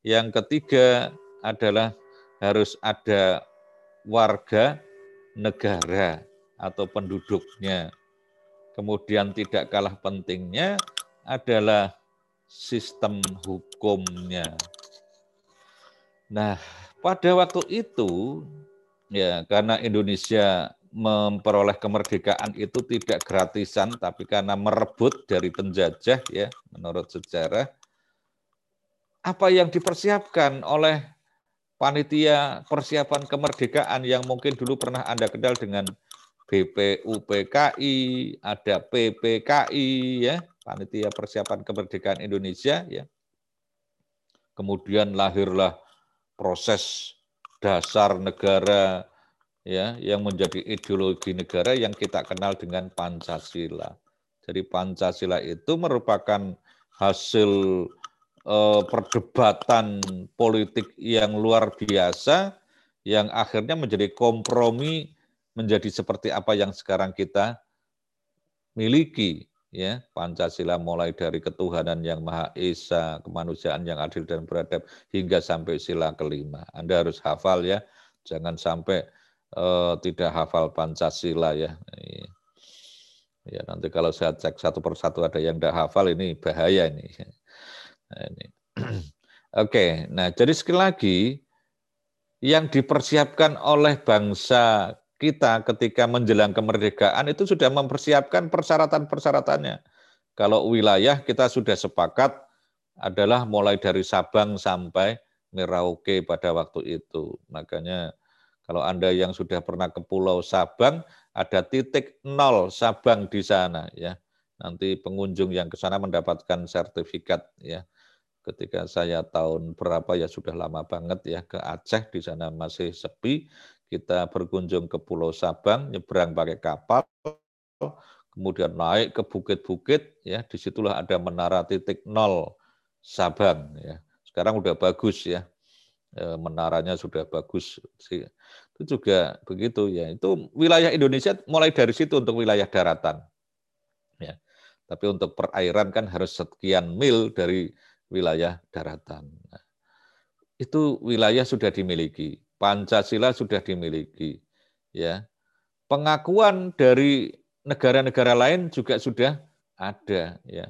Yang ketiga adalah harus ada warga negara atau penduduknya. Kemudian tidak kalah pentingnya adalah sistem hukumnya. Nah, pada waktu itu ya karena Indonesia memperoleh kemerdekaan itu tidak gratisan tapi karena merebut dari penjajah ya menurut sejarah apa yang dipersiapkan oleh panitia persiapan kemerdekaan yang mungkin dulu pernah Anda kenal dengan BPUPKI, ada PPKI ya, panitia persiapan kemerdekaan Indonesia ya. Kemudian lahirlah proses dasar negara ya yang menjadi ideologi negara yang kita kenal dengan Pancasila. Jadi Pancasila itu merupakan hasil eh, perdebatan politik yang luar biasa yang akhirnya menjadi kompromi menjadi seperti apa yang sekarang kita miliki ya Pancasila mulai dari ketuhanan yang maha esa, kemanusiaan yang adil dan beradab hingga sampai sila kelima. Anda harus hafal ya, jangan sampai uh, tidak hafal Pancasila ya. Ya nanti kalau saya cek satu persatu ada yang tidak hafal ini bahaya ini. Nah, ini. Oke, nah jadi sekali lagi yang dipersiapkan oleh bangsa kita ketika menjelang kemerdekaan itu sudah mempersiapkan persyaratan-persyaratannya. Kalau wilayah kita sudah sepakat adalah mulai dari Sabang sampai Merauke pada waktu itu. Makanya kalau Anda yang sudah pernah ke Pulau Sabang, ada titik nol Sabang di sana ya. Nanti pengunjung yang ke sana mendapatkan sertifikat ya. Ketika saya tahun berapa ya sudah lama banget ya ke Aceh di sana masih sepi kita berkunjung ke Pulau Sabang, nyebrang pakai kapal, kemudian naik ke bukit-bukit, ya di situlah ada menara titik nol Sabang. Ya. Sekarang udah bagus ya, e, menaranya sudah bagus. Itu juga begitu ya. Itu wilayah Indonesia mulai dari situ untuk wilayah daratan. Ya. Tapi untuk perairan kan harus sekian mil dari wilayah daratan. Nah, itu wilayah sudah dimiliki. Pancasila sudah dimiliki. Ya. Pengakuan dari negara-negara lain juga sudah ada ya.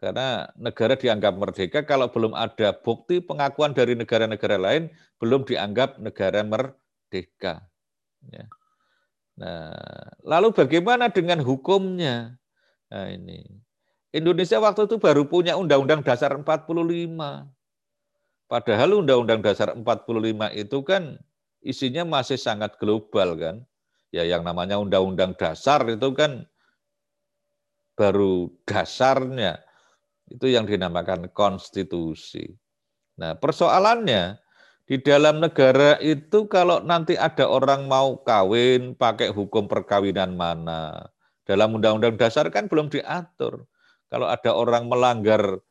Karena negara dianggap merdeka kalau belum ada bukti pengakuan dari negara-negara lain belum dianggap negara merdeka. Ya. Nah, lalu bagaimana dengan hukumnya? Nah, ini. Indonesia waktu itu baru punya Undang-Undang Dasar 45. Padahal Undang-Undang Dasar 45 itu kan isinya masih sangat global kan. Ya yang namanya Undang-Undang Dasar itu kan baru dasarnya itu yang dinamakan konstitusi. Nah, persoalannya di dalam negara itu kalau nanti ada orang mau kawin pakai hukum perkawinan mana? Dalam undang-undang dasar kan belum diatur. Kalau ada orang melanggar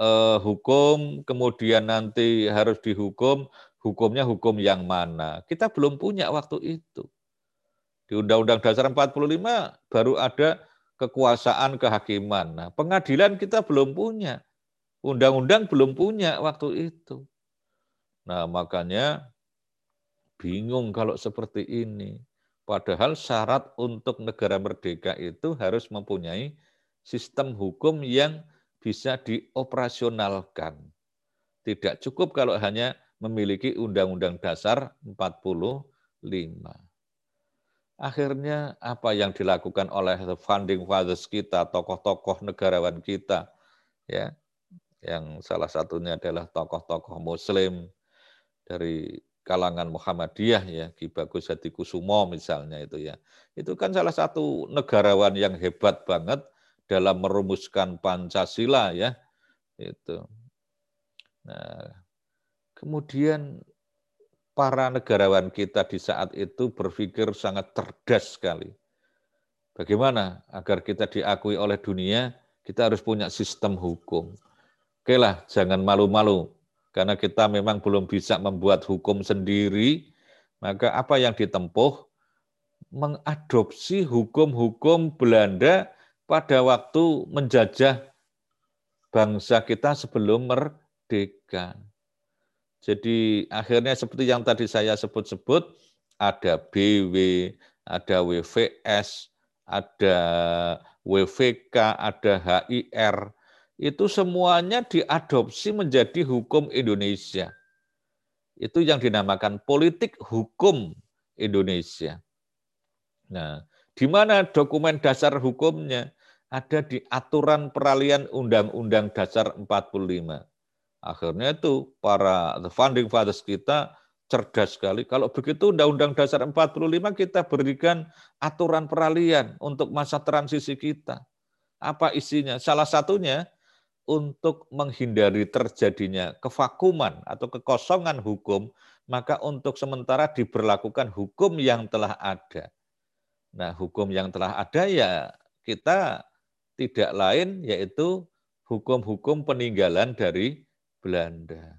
eh, hukum, kemudian nanti harus dihukum, hukumnya hukum yang mana. Kita belum punya waktu itu. Di Undang-Undang Dasar 45 baru ada kekuasaan kehakiman. Nah, pengadilan kita belum punya. Undang-undang belum punya waktu itu. Nah, makanya bingung kalau seperti ini. Padahal syarat untuk negara merdeka itu harus mempunyai sistem hukum yang bisa dioperasionalkan. Tidak cukup kalau hanya memiliki Undang-Undang Dasar 45. Akhirnya apa yang dilakukan oleh funding fathers kita, tokoh-tokoh negarawan kita, ya, yang salah satunya adalah tokoh-tokoh Muslim dari kalangan Muhammadiyah ya Ki Bagus Hadi Kusumo misalnya itu ya itu kan salah satu negarawan yang hebat banget dalam merumuskan Pancasila ya. Itu. Nah, kemudian para negarawan kita di saat itu berpikir sangat cerdas sekali. Bagaimana agar kita diakui oleh dunia, kita harus punya sistem hukum. Oke lah, jangan malu-malu. Karena kita memang belum bisa membuat hukum sendiri, maka apa yang ditempuh? Mengadopsi hukum-hukum Belanda pada waktu menjajah bangsa kita sebelum merdeka. Jadi akhirnya seperti yang tadi saya sebut-sebut, ada BW, ada WVS, ada WVK, ada HIR, itu semuanya diadopsi menjadi hukum Indonesia. Itu yang dinamakan politik hukum Indonesia. Nah, di mana dokumen dasar hukumnya? Ada di aturan peralihan Undang-Undang Dasar 45. Akhirnya itu para the founding fathers kita cerdas sekali. Kalau begitu Undang-Undang Dasar 45 kita berikan aturan peralihan untuk masa transisi kita. Apa isinya? Salah satunya untuk menghindari terjadinya kevakuman atau kekosongan hukum, maka untuk sementara diberlakukan hukum yang telah ada. Nah, hukum yang telah ada ya kita tidak lain yaitu hukum-hukum peninggalan dari Belanda.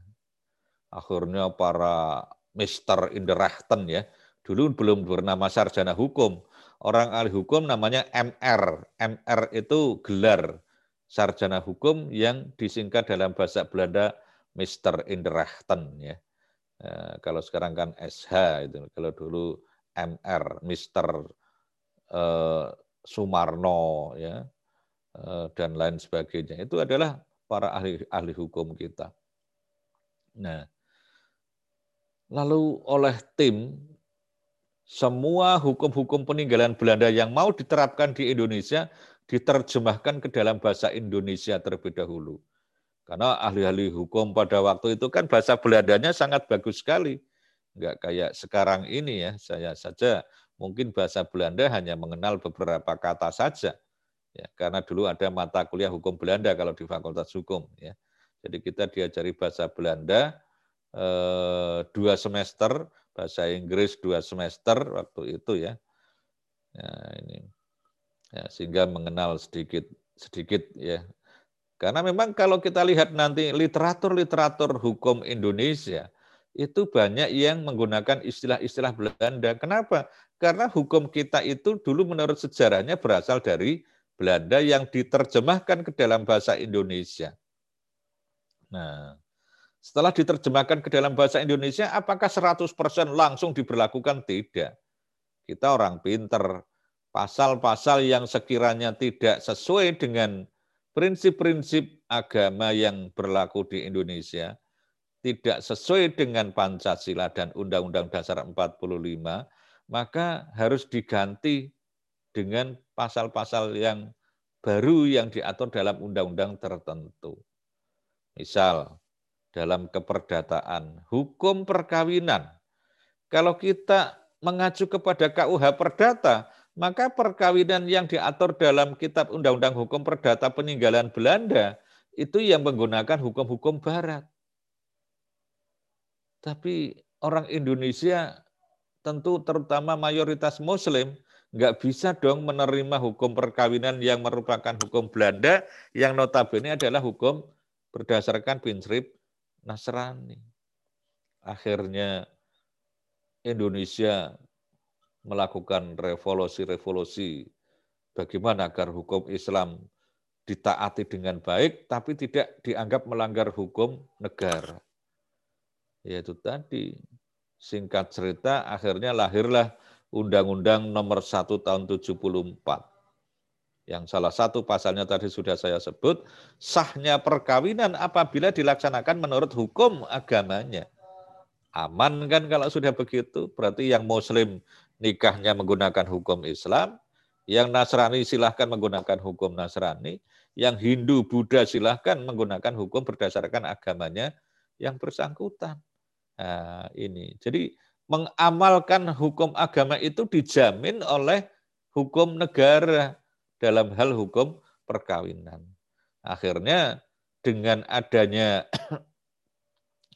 Akhirnya para Mister Inderachten ya, dulu belum bernama sarjana hukum. Orang ahli hukum namanya MR. MR itu gelar sarjana hukum yang disingkat dalam bahasa Belanda Mister Inderachten ya. Eh, kalau sekarang kan SH itu. Kalau dulu MR, Mister eh, Sumarno ya Eh, dan lain sebagainya. Itu adalah para ahli ahli hukum kita. Nah, lalu oleh tim semua hukum-hukum peninggalan Belanda yang mau diterapkan di Indonesia diterjemahkan ke dalam bahasa Indonesia terlebih dahulu. Karena ahli-ahli hukum pada waktu itu kan bahasa Belandanya sangat bagus sekali. Enggak kayak sekarang ini ya, saya saja mungkin bahasa Belanda hanya mengenal beberapa kata saja ya karena dulu ada mata kuliah hukum Belanda kalau di Fakultas Hukum ya jadi kita diajari bahasa Belanda eh, dua semester bahasa Inggris dua semester waktu itu ya ya ini ya, sehingga mengenal sedikit sedikit ya karena memang kalau kita lihat nanti literatur-literatur hukum Indonesia itu banyak yang menggunakan istilah-istilah Belanda. Kenapa? Karena hukum kita itu dulu menurut sejarahnya berasal dari Belanda yang diterjemahkan ke dalam bahasa Indonesia. Nah, setelah diterjemahkan ke dalam bahasa Indonesia, apakah 100% langsung diberlakukan? Tidak. Kita orang pinter. Pasal-pasal yang sekiranya tidak sesuai dengan prinsip-prinsip agama yang berlaku di Indonesia, tidak sesuai dengan Pancasila dan Undang-Undang Dasar 45, maka harus diganti dengan pasal-pasal yang baru yang diatur dalam undang-undang tertentu. Misal, dalam keperdataan, hukum perkawinan. Kalau kita mengacu kepada KUH Perdata, maka perkawinan yang diatur dalam kitab Undang-Undang Hukum Perdata peninggalan Belanda itu yang menggunakan hukum-hukum barat. Tapi orang Indonesia tentu terutama mayoritas muslim nggak bisa dong menerima hukum perkawinan yang merupakan hukum Belanda yang notabene adalah hukum berdasarkan prinsip Nasrani. Akhirnya Indonesia melakukan revolusi-revolusi bagaimana agar hukum Islam ditaati dengan baik tapi tidak dianggap melanggar hukum negara. Yaitu tadi singkat cerita akhirnya lahirlah Undang-Undang Nomor 1 Tahun 74. Yang salah satu pasalnya tadi sudah saya sebut, sahnya perkawinan apabila dilaksanakan menurut hukum agamanya. Aman kan kalau sudah begitu? Berarti yang muslim nikahnya menggunakan hukum Islam, yang Nasrani silahkan menggunakan hukum Nasrani, yang Hindu, Buddha silahkan menggunakan hukum berdasarkan agamanya yang bersangkutan. Nah, ini. Jadi mengamalkan hukum agama itu dijamin oleh hukum negara dalam hal hukum perkawinan. Akhirnya dengan adanya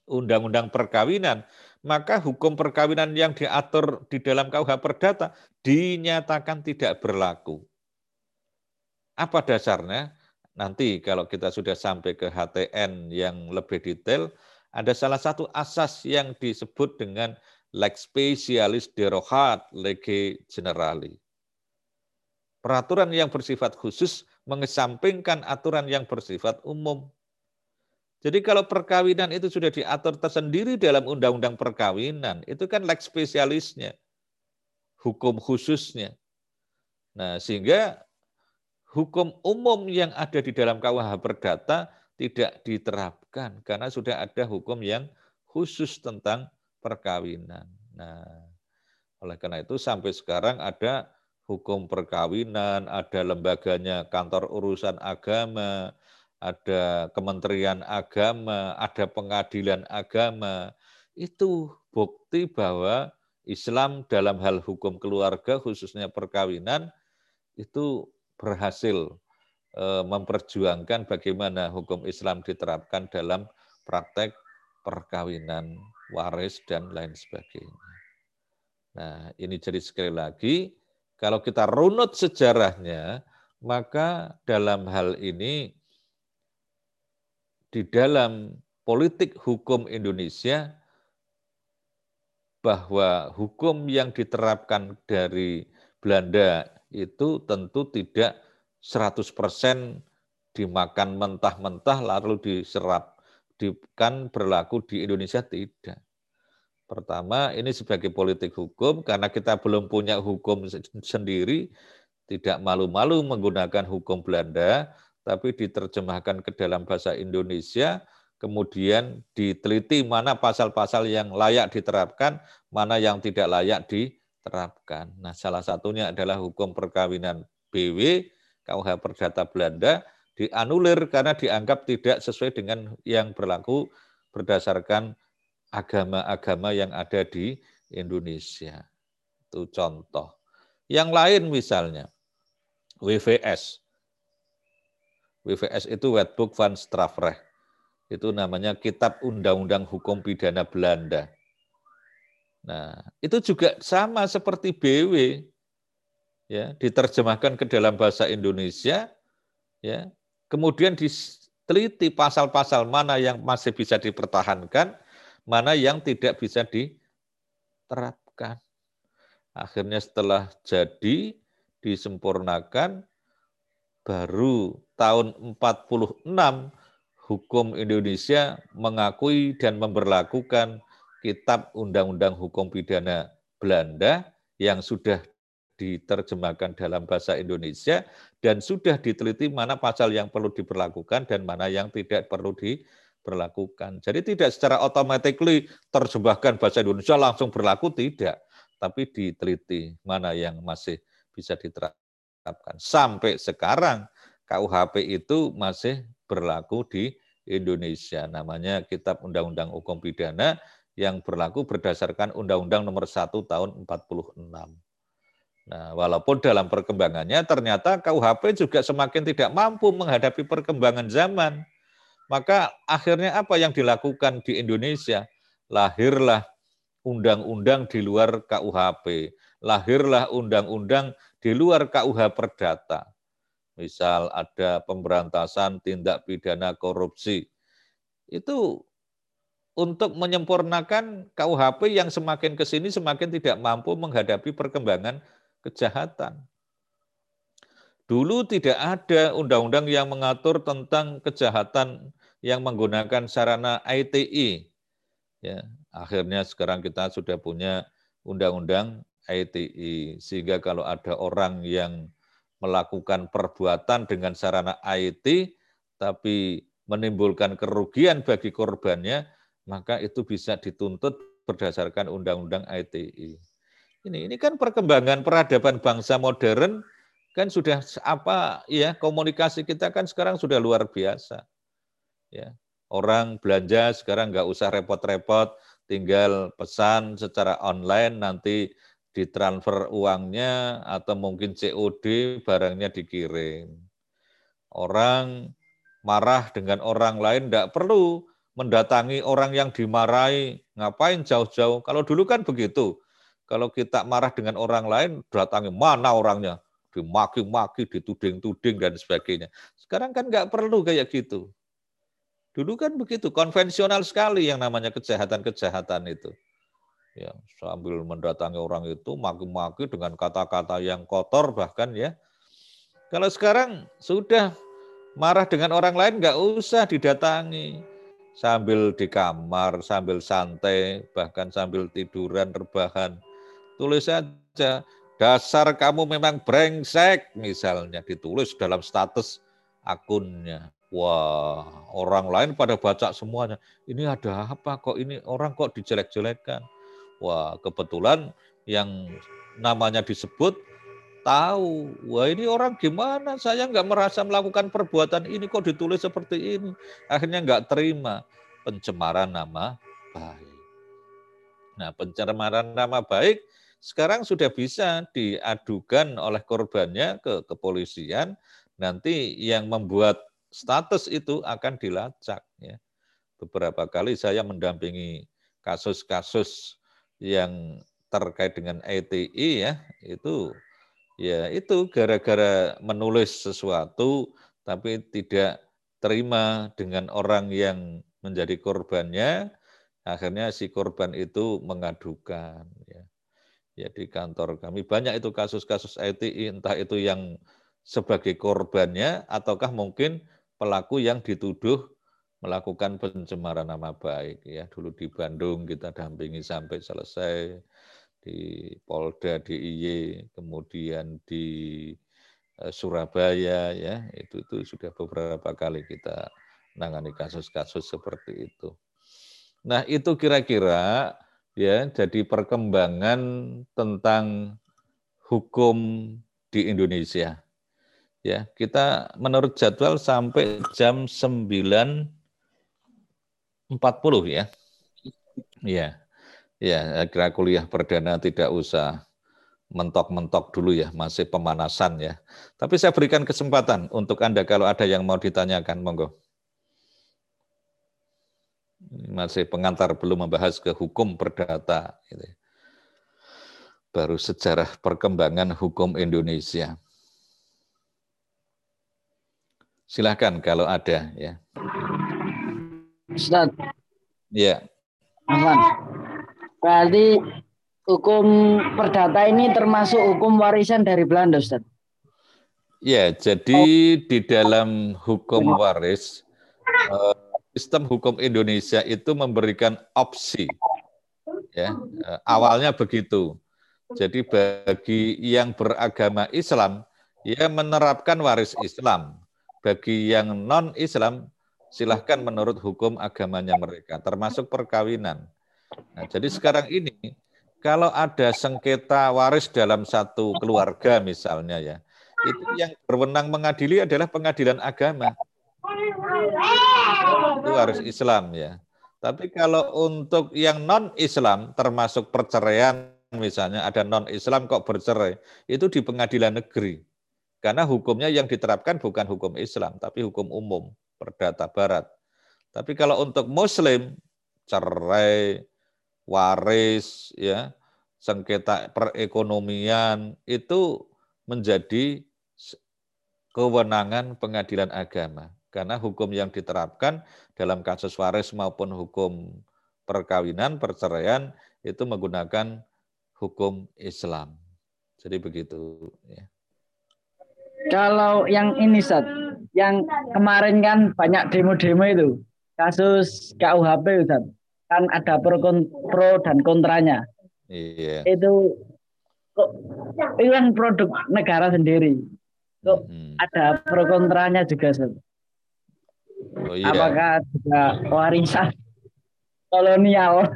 undang-undang perkawinan, maka hukum perkawinan yang diatur di dalam KUH Perdata dinyatakan tidak berlaku. Apa dasarnya? Nanti kalau kita sudah sampai ke HTN yang lebih detail, ada salah satu asas yang disebut dengan lex specialis derogat lege generali. Peraturan yang bersifat khusus mengesampingkan aturan yang bersifat umum. Jadi kalau perkawinan itu sudah diatur tersendiri dalam undang-undang perkawinan, itu kan lex spesialisnya. hukum khususnya. Nah, sehingga hukum umum yang ada di dalam KUH Perdata tidak diterapkan karena sudah ada hukum yang khusus tentang perkawinan. Nah, oleh karena itu sampai sekarang ada hukum perkawinan, ada lembaganya kantor urusan agama, ada kementerian agama, ada pengadilan agama. Itu bukti bahwa Islam dalam hal hukum keluarga khususnya perkawinan itu berhasil memperjuangkan bagaimana hukum Islam diterapkan dalam praktek perkawinan waris dan lain sebagainya. Nah, ini jadi sekali lagi kalau kita runut sejarahnya, maka dalam hal ini di dalam politik hukum Indonesia bahwa hukum yang diterapkan dari Belanda itu tentu tidak 100% dimakan mentah-mentah lalu diserap. Kan berlaku di Indonesia tidak. Pertama, ini sebagai politik hukum, karena kita belum punya hukum sendiri, tidak malu-malu menggunakan hukum Belanda, tapi diterjemahkan ke dalam bahasa Indonesia, kemudian diteliti mana pasal-pasal yang layak diterapkan, mana yang tidak layak diterapkan. Nah, salah satunya adalah hukum perkawinan BW, KUH Perdata Belanda, dianulir karena dianggap tidak sesuai dengan yang berlaku berdasarkan agama-agama yang ada di Indonesia. Itu contoh. Yang lain misalnya, WVS. WVS itu Wetboek van Strafrecht itu namanya Kitab Undang-Undang Hukum Pidana Belanda. Nah, itu juga sama seperti BW, ya, diterjemahkan ke dalam bahasa Indonesia, ya, kemudian diteliti pasal-pasal mana yang masih bisa dipertahankan, mana yang tidak bisa diterapkan. Akhirnya setelah jadi, disempurnakan, baru tahun 46 hukum Indonesia mengakui dan memperlakukan kitab Undang-Undang Hukum Pidana Belanda yang sudah diterjemahkan dalam bahasa Indonesia dan sudah diteliti mana pasal yang perlu diperlakukan dan mana yang tidak perlu diperlakukan. Jadi tidak secara automatically terjemahkan bahasa Indonesia langsung berlaku, tidak. Tapi diteliti mana yang masih bisa diterapkan. Sampai sekarang KUHP itu masih berlaku di Indonesia. Namanya Kitab Undang-Undang Hukum Pidana yang berlaku berdasarkan Undang-Undang Nomor 1 Tahun 46. Nah, walaupun dalam perkembangannya ternyata KUHP juga semakin tidak mampu menghadapi perkembangan zaman. Maka akhirnya apa yang dilakukan di Indonesia? Lahirlah undang-undang di luar KUHP. Lahirlah undang-undang di luar KUH Perdata misal ada pemberantasan tindak pidana korupsi, itu untuk menyempurnakan KUHP yang semakin ke sini semakin tidak mampu menghadapi perkembangan kejahatan. Dulu tidak ada undang-undang yang mengatur tentang kejahatan yang menggunakan sarana ITI. Ya, akhirnya sekarang kita sudah punya undang-undang ITI sehingga kalau ada orang yang melakukan perbuatan dengan sarana IT, tapi menimbulkan kerugian bagi korbannya, maka itu bisa dituntut berdasarkan Undang-Undang ITI. Ini, ini kan perkembangan peradaban bangsa modern kan sudah apa ya komunikasi kita kan sekarang sudah luar biasa. Ya, orang belanja sekarang nggak usah repot-repot, tinggal pesan secara online nanti ditransfer uangnya atau mungkin COD barangnya dikirim. Orang marah dengan orang lain tidak perlu mendatangi orang yang dimarahi. Ngapain jauh-jauh? Kalau dulu kan begitu. Kalau kita marah dengan orang lain, datangi mana orangnya? Dimaki-maki, dituding-tuding, dan sebagainya. Sekarang kan nggak perlu kayak gitu. Dulu kan begitu, konvensional sekali yang namanya kejahatan-kejahatan itu ya sambil mendatangi orang itu maki-maki dengan kata-kata yang kotor bahkan ya kalau sekarang sudah marah dengan orang lain nggak usah didatangi sambil di kamar sambil santai bahkan sambil tiduran rebahan tulis saja. Dasar kamu memang brengsek, misalnya ditulis dalam status akunnya. Wah, orang lain pada baca semuanya. Ini ada apa kok ini orang kok dijelek-jelekan? Wah, kebetulan yang namanya disebut tahu. Wah ini orang gimana? Saya nggak merasa melakukan perbuatan ini kok ditulis seperti ini. Akhirnya nggak terima pencemaran nama baik. Nah pencemaran nama baik sekarang sudah bisa diadukan oleh korbannya ke kepolisian. Nanti yang membuat status itu akan dilacak. Ya. Beberapa kali saya mendampingi kasus-kasus yang terkait dengan ETI ya itu ya itu gara-gara menulis sesuatu tapi tidak terima dengan orang yang menjadi korbannya akhirnya si korban itu mengadukan ya ya di kantor kami. Banyak itu kasus-kasus ETI entah itu yang sebagai korbannya ataukah mungkin pelaku yang dituduh melakukan pencemaran nama baik. Ya dulu di Bandung kita dampingi sampai selesai di Polda DIY, kemudian di eh, Surabaya ya, itu itu sudah beberapa kali kita menangani kasus-kasus seperti itu. Nah, itu kira-kira ya jadi perkembangan tentang hukum di Indonesia. Ya, kita menurut jadwal sampai jam 9.40 ya. Ya. Ya, kira kuliah perdana tidak usah mentok-mentok dulu ya, masih pemanasan ya. Tapi saya berikan kesempatan untuk Anda kalau ada yang mau ditanyakan, monggo. Masih pengantar belum membahas ke hukum perdata. Gitu. Baru sejarah perkembangan hukum Indonesia. Silahkan kalau ada ya. Ustaz. Ya. Afan. Berarti hukum perdata ini termasuk hukum warisan dari Belanda, Ustaz? Ya, jadi di dalam hukum waris, eh, sistem hukum Indonesia itu memberikan opsi. Ya, eh, awalnya begitu. Jadi bagi yang beragama Islam, ya menerapkan waris Islam. Bagi yang non-Islam, silahkan menurut hukum agamanya mereka, termasuk perkawinan. Nah, jadi sekarang ini kalau ada sengketa waris dalam satu keluarga misalnya ya, itu yang berwenang mengadili adalah pengadilan agama. Itu harus Islam ya. Tapi kalau untuk yang non-Islam termasuk perceraian misalnya ada non-Islam kok bercerai, itu di pengadilan negeri. Karena hukumnya yang diterapkan bukan hukum Islam, tapi hukum umum, perdata barat. Tapi kalau untuk muslim, cerai, waris, ya, sengketa perekonomian itu menjadi kewenangan pengadilan agama. Karena hukum yang diterapkan dalam kasus waris maupun hukum perkawinan, perceraian itu menggunakan hukum Islam. Jadi begitu. Ya. Kalau yang ini, Sat, yang kemarin kan banyak demo-demo itu, kasus KUHP, Ustaz kan ada pro, pro dan kontranya. Iya. Itu kok itu kan produk negara sendiri. Kok hmm. ada pro kontranya juga, Sir. Oh, iya. Apakah juga warisan kolonial?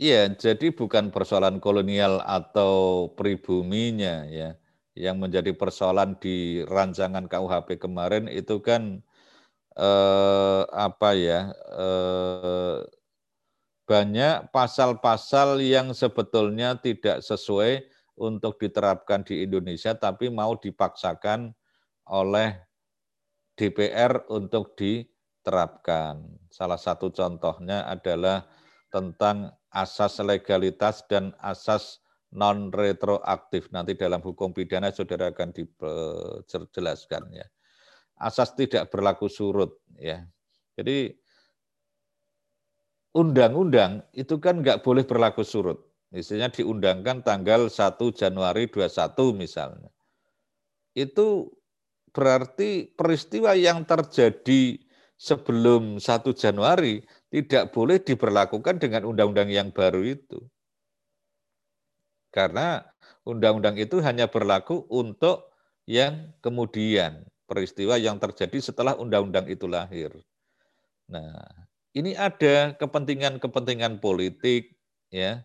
Iya, jadi bukan persoalan kolonial atau pribuminya ya. Yang menjadi persoalan di rancangan KUHP kemarin itu kan eh, apa ya eh, banyak pasal-pasal yang sebetulnya tidak sesuai untuk diterapkan di Indonesia tapi mau dipaksakan oleh DPR untuk diterapkan. Salah satu contohnya adalah tentang asas legalitas dan asas non retroaktif. Nanti dalam hukum pidana saudara akan dijelaskan ya asas tidak berlaku surut ya. Jadi undang-undang itu kan nggak boleh berlaku surut. Misalnya diundangkan tanggal 1 Januari 21 misalnya. Itu berarti peristiwa yang terjadi sebelum 1 Januari tidak boleh diberlakukan dengan undang-undang yang baru itu. Karena undang-undang itu hanya berlaku untuk yang kemudian peristiwa yang terjadi setelah undang-undang itu lahir. Nah, ini ada kepentingan-kepentingan politik ya.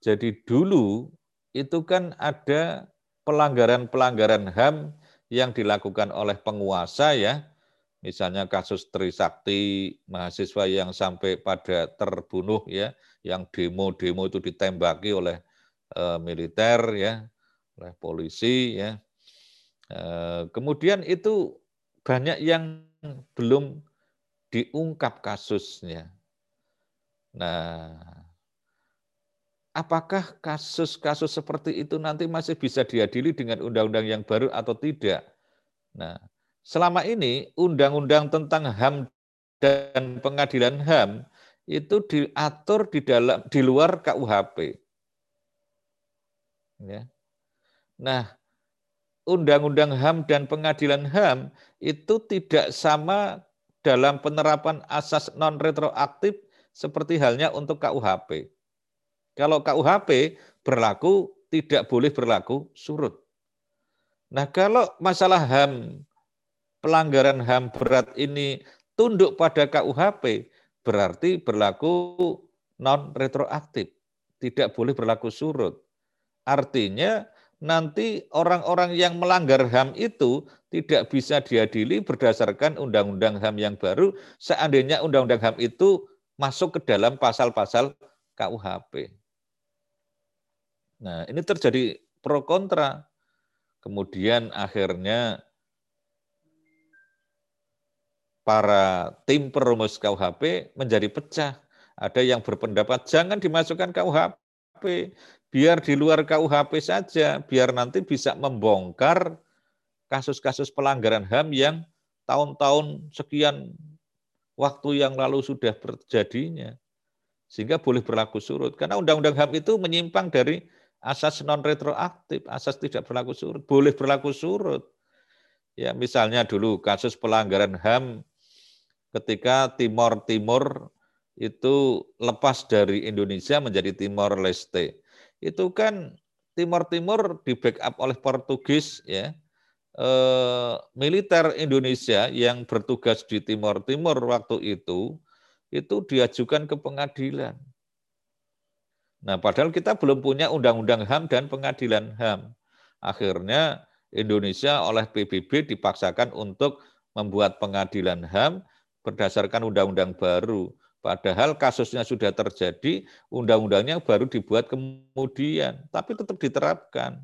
Jadi dulu itu kan ada pelanggaran-pelanggaran HAM yang dilakukan oleh penguasa ya. Misalnya kasus Trisakti, mahasiswa yang sampai pada terbunuh ya, yang demo-demo itu ditembaki oleh uh, militer ya, oleh polisi ya. Uh, kemudian itu banyak yang belum diungkap kasusnya. Nah, apakah kasus-kasus seperti itu nanti masih bisa diadili dengan undang-undang yang baru atau tidak? Nah, selama ini undang-undang tentang HAM dan pengadilan HAM itu diatur di dalam di luar KUHP. Ya. Nah, undang-undang HAM dan pengadilan HAM itu tidak sama dalam penerapan asas non retroaktif seperti halnya untuk KUHP. Kalau KUHP berlaku tidak boleh berlaku surut. Nah, kalau masalah HAM pelanggaran HAM berat ini tunduk pada KUHP berarti berlaku non retroaktif, tidak boleh berlaku surut. Artinya nanti orang-orang yang melanggar HAM itu tidak bisa diadili berdasarkan undang-undang HAM yang baru seandainya undang-undang HAM itu masuk ke dalam pasal-pasal KUHP. Nah, ini terjadi pro kontra. Kemudian akhirnya para tim perumus KUHP menjadi pecah. Ada yang berpendapat jangan dimasukkan KUHP, biar di luar KUHP saja, biar nanti bisa membongkar kasus-kasus pelanggaran HAM yang tahun-tahun sekian waktu yang lalu sudah terjadinya. Sehingga boleh berlaku surut. Karena Undang-Undang HAM itu menyimpang dari asas non retroaktif, asas tidak berlaku surut, boleh berlaku surut. Ya, misalnya dulu kasus pelanggaran HAM ketika Timor Timur itu lepas dari Indonesia menjadi Timor Leste itu kan Timur Timur di backup oleh Portugis ya eh, militer Indonesia yang bertugas di Timur Timur waktu itu itu diajukan ke pengadilan. Nah, padahal kita belum punya undang-undang HAM dan pengadilan HAM. Akhirnya Indonesia oleh PBB dipaksakan untuk membuat pengadilan HAM berdasarkan undang-undang baru. Padahal kasusnya sudah terjadi, undang-undangnya baru dibuat kemudian, tapi tetap diterapkan.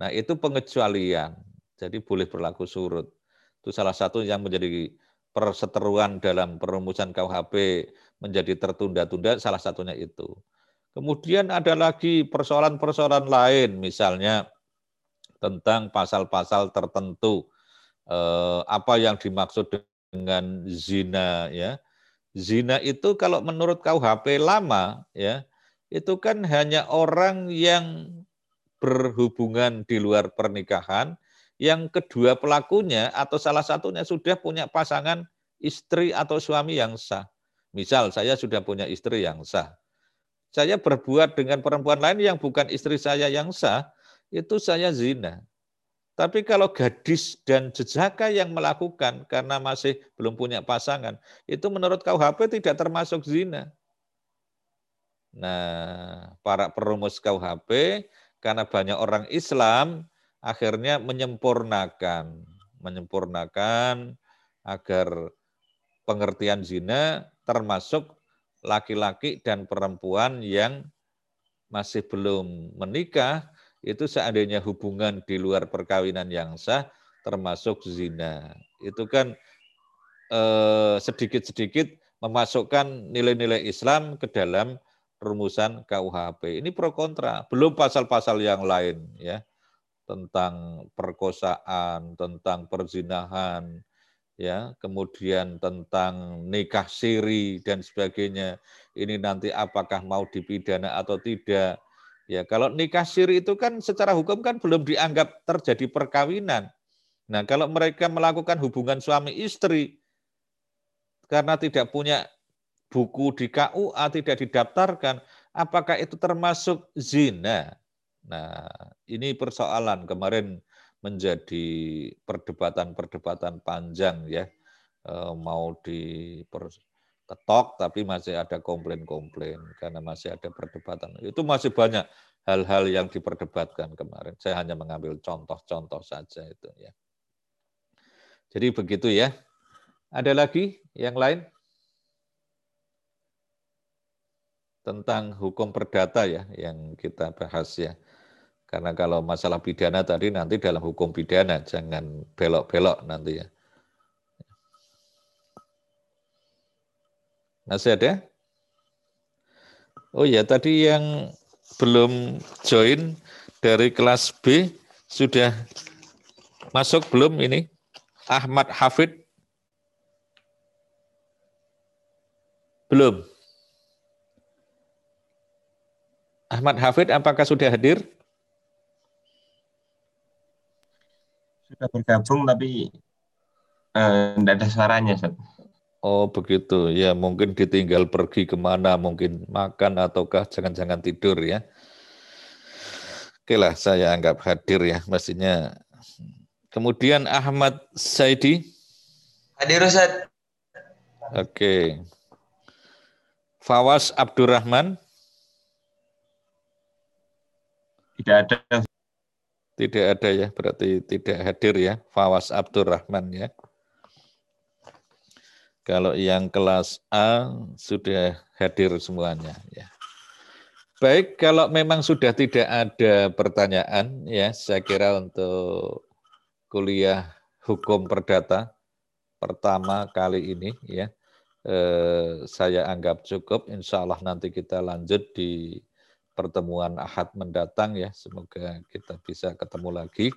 Nah, itu pengecualian. Jadi boleh berlaku surut. Itu salah satu yang menjadi perseteruan dalam perumusan KUHP menjadi tertunda-tunda, salah satunya itu. Kemudian ada lagi persoalan-persoalan lain, misalnya tentang pasal-pasal tertentu. Eh, apa yang dimaksud dengan zina ya zina itu kalau menurut KUHP lama ya itu kan hanya orang yang berhubungan di luar pernikahan yang kedua pelakunya atau salah satunya sudah punya pasangan istri atau suami yang sah. Misal saya sudah punya istri yang sah. Saya berbuat dengan perempuan lain yang bukan istri saya yang sah, itu saya zina. Tapi kalau gadis dan jejaka yang melakukan karena masih belum punya pasangan, itu menurut KUHP tidak termasuk zina. Nah, para perumus KUHP karena banyak orang Islam akhirnya menyempurnakan, menyempurnakan agar pengertian zina termasuk laki-laki dan perempuan yang masih belum menikah itu seandainya hubungan di luar perkawinan yang sah termasuk zina. Itu kan eh, sedikit-sedikit memasukkan nilai-nilai Islam ke dalam rumusan KUHP. Ini pro kontra, belum pasal-pasal yang lain ya tentang perkosaan, tentang perzinahan, ya, kemudian tentang nikah siri dan sebagainya. Ini nanti apakah mau dipidana atau tidak? Ya, kalau nikah siri itu kan secara hukum kan belum dianggap terjadi perkawinan. Nah, kalau mereka melakukan hubungan suami istri karena tidak punya buku di KUA tidak didaftarkan, apakah itu termasuk zina? Nah, ini persoalan kemarin menjadi perdebatan-perdebatan panjang ya, eh, mau diperketok tapi masih ada komplain-komplain karena masih ada perdebatan. Itu masih banyak hal-hal yang diperdebatkan kemarin. Saya hanya mengambil contoh-contoh saja itu ya. Jadi begitu ya. Ada lagi yang lain? Tentang hukum perdata ya yang kita bahas ya. Karena kalau masalah pidana tadi nanti dalam hukum pidana, jangan belok-belok nanti ya. Masih ada? Oh ya, tadi yang belum join dari kelas B sudah masuk belum ini? Ahmad Hafid? Belum. Ahmad Hafid apakah sudah hadir? Sudah bergabung tapi tidak eh, ada suaranya. Seth. Oh begitu, ya mungkin ditinggal pergi ke mana, mungkin makan ataukah jangan-jangan tidur ya. Oke lah, saya anggap hadir ya, mestinya. Kemudian Ahmad Saidi. Hadir Ustaz. Oke. Fawas Abdurrahman. Tidak ada. Tidak ada ya, berarti tidak hadir ya. Fawas Abdurrahman ya. Kalau yang kelas A sudah hadir semuanya ya. Baik, kalau memang sudah tidak ada pertanyaan ya, saya kira untuk kuliah hukum perdata pertama kali ini ya, eh, saya anggap cukup. Insya Allah nanti kita lanjut di pertemuan Ahad mendatang ya. Semoga kita bisa ketemu lagi.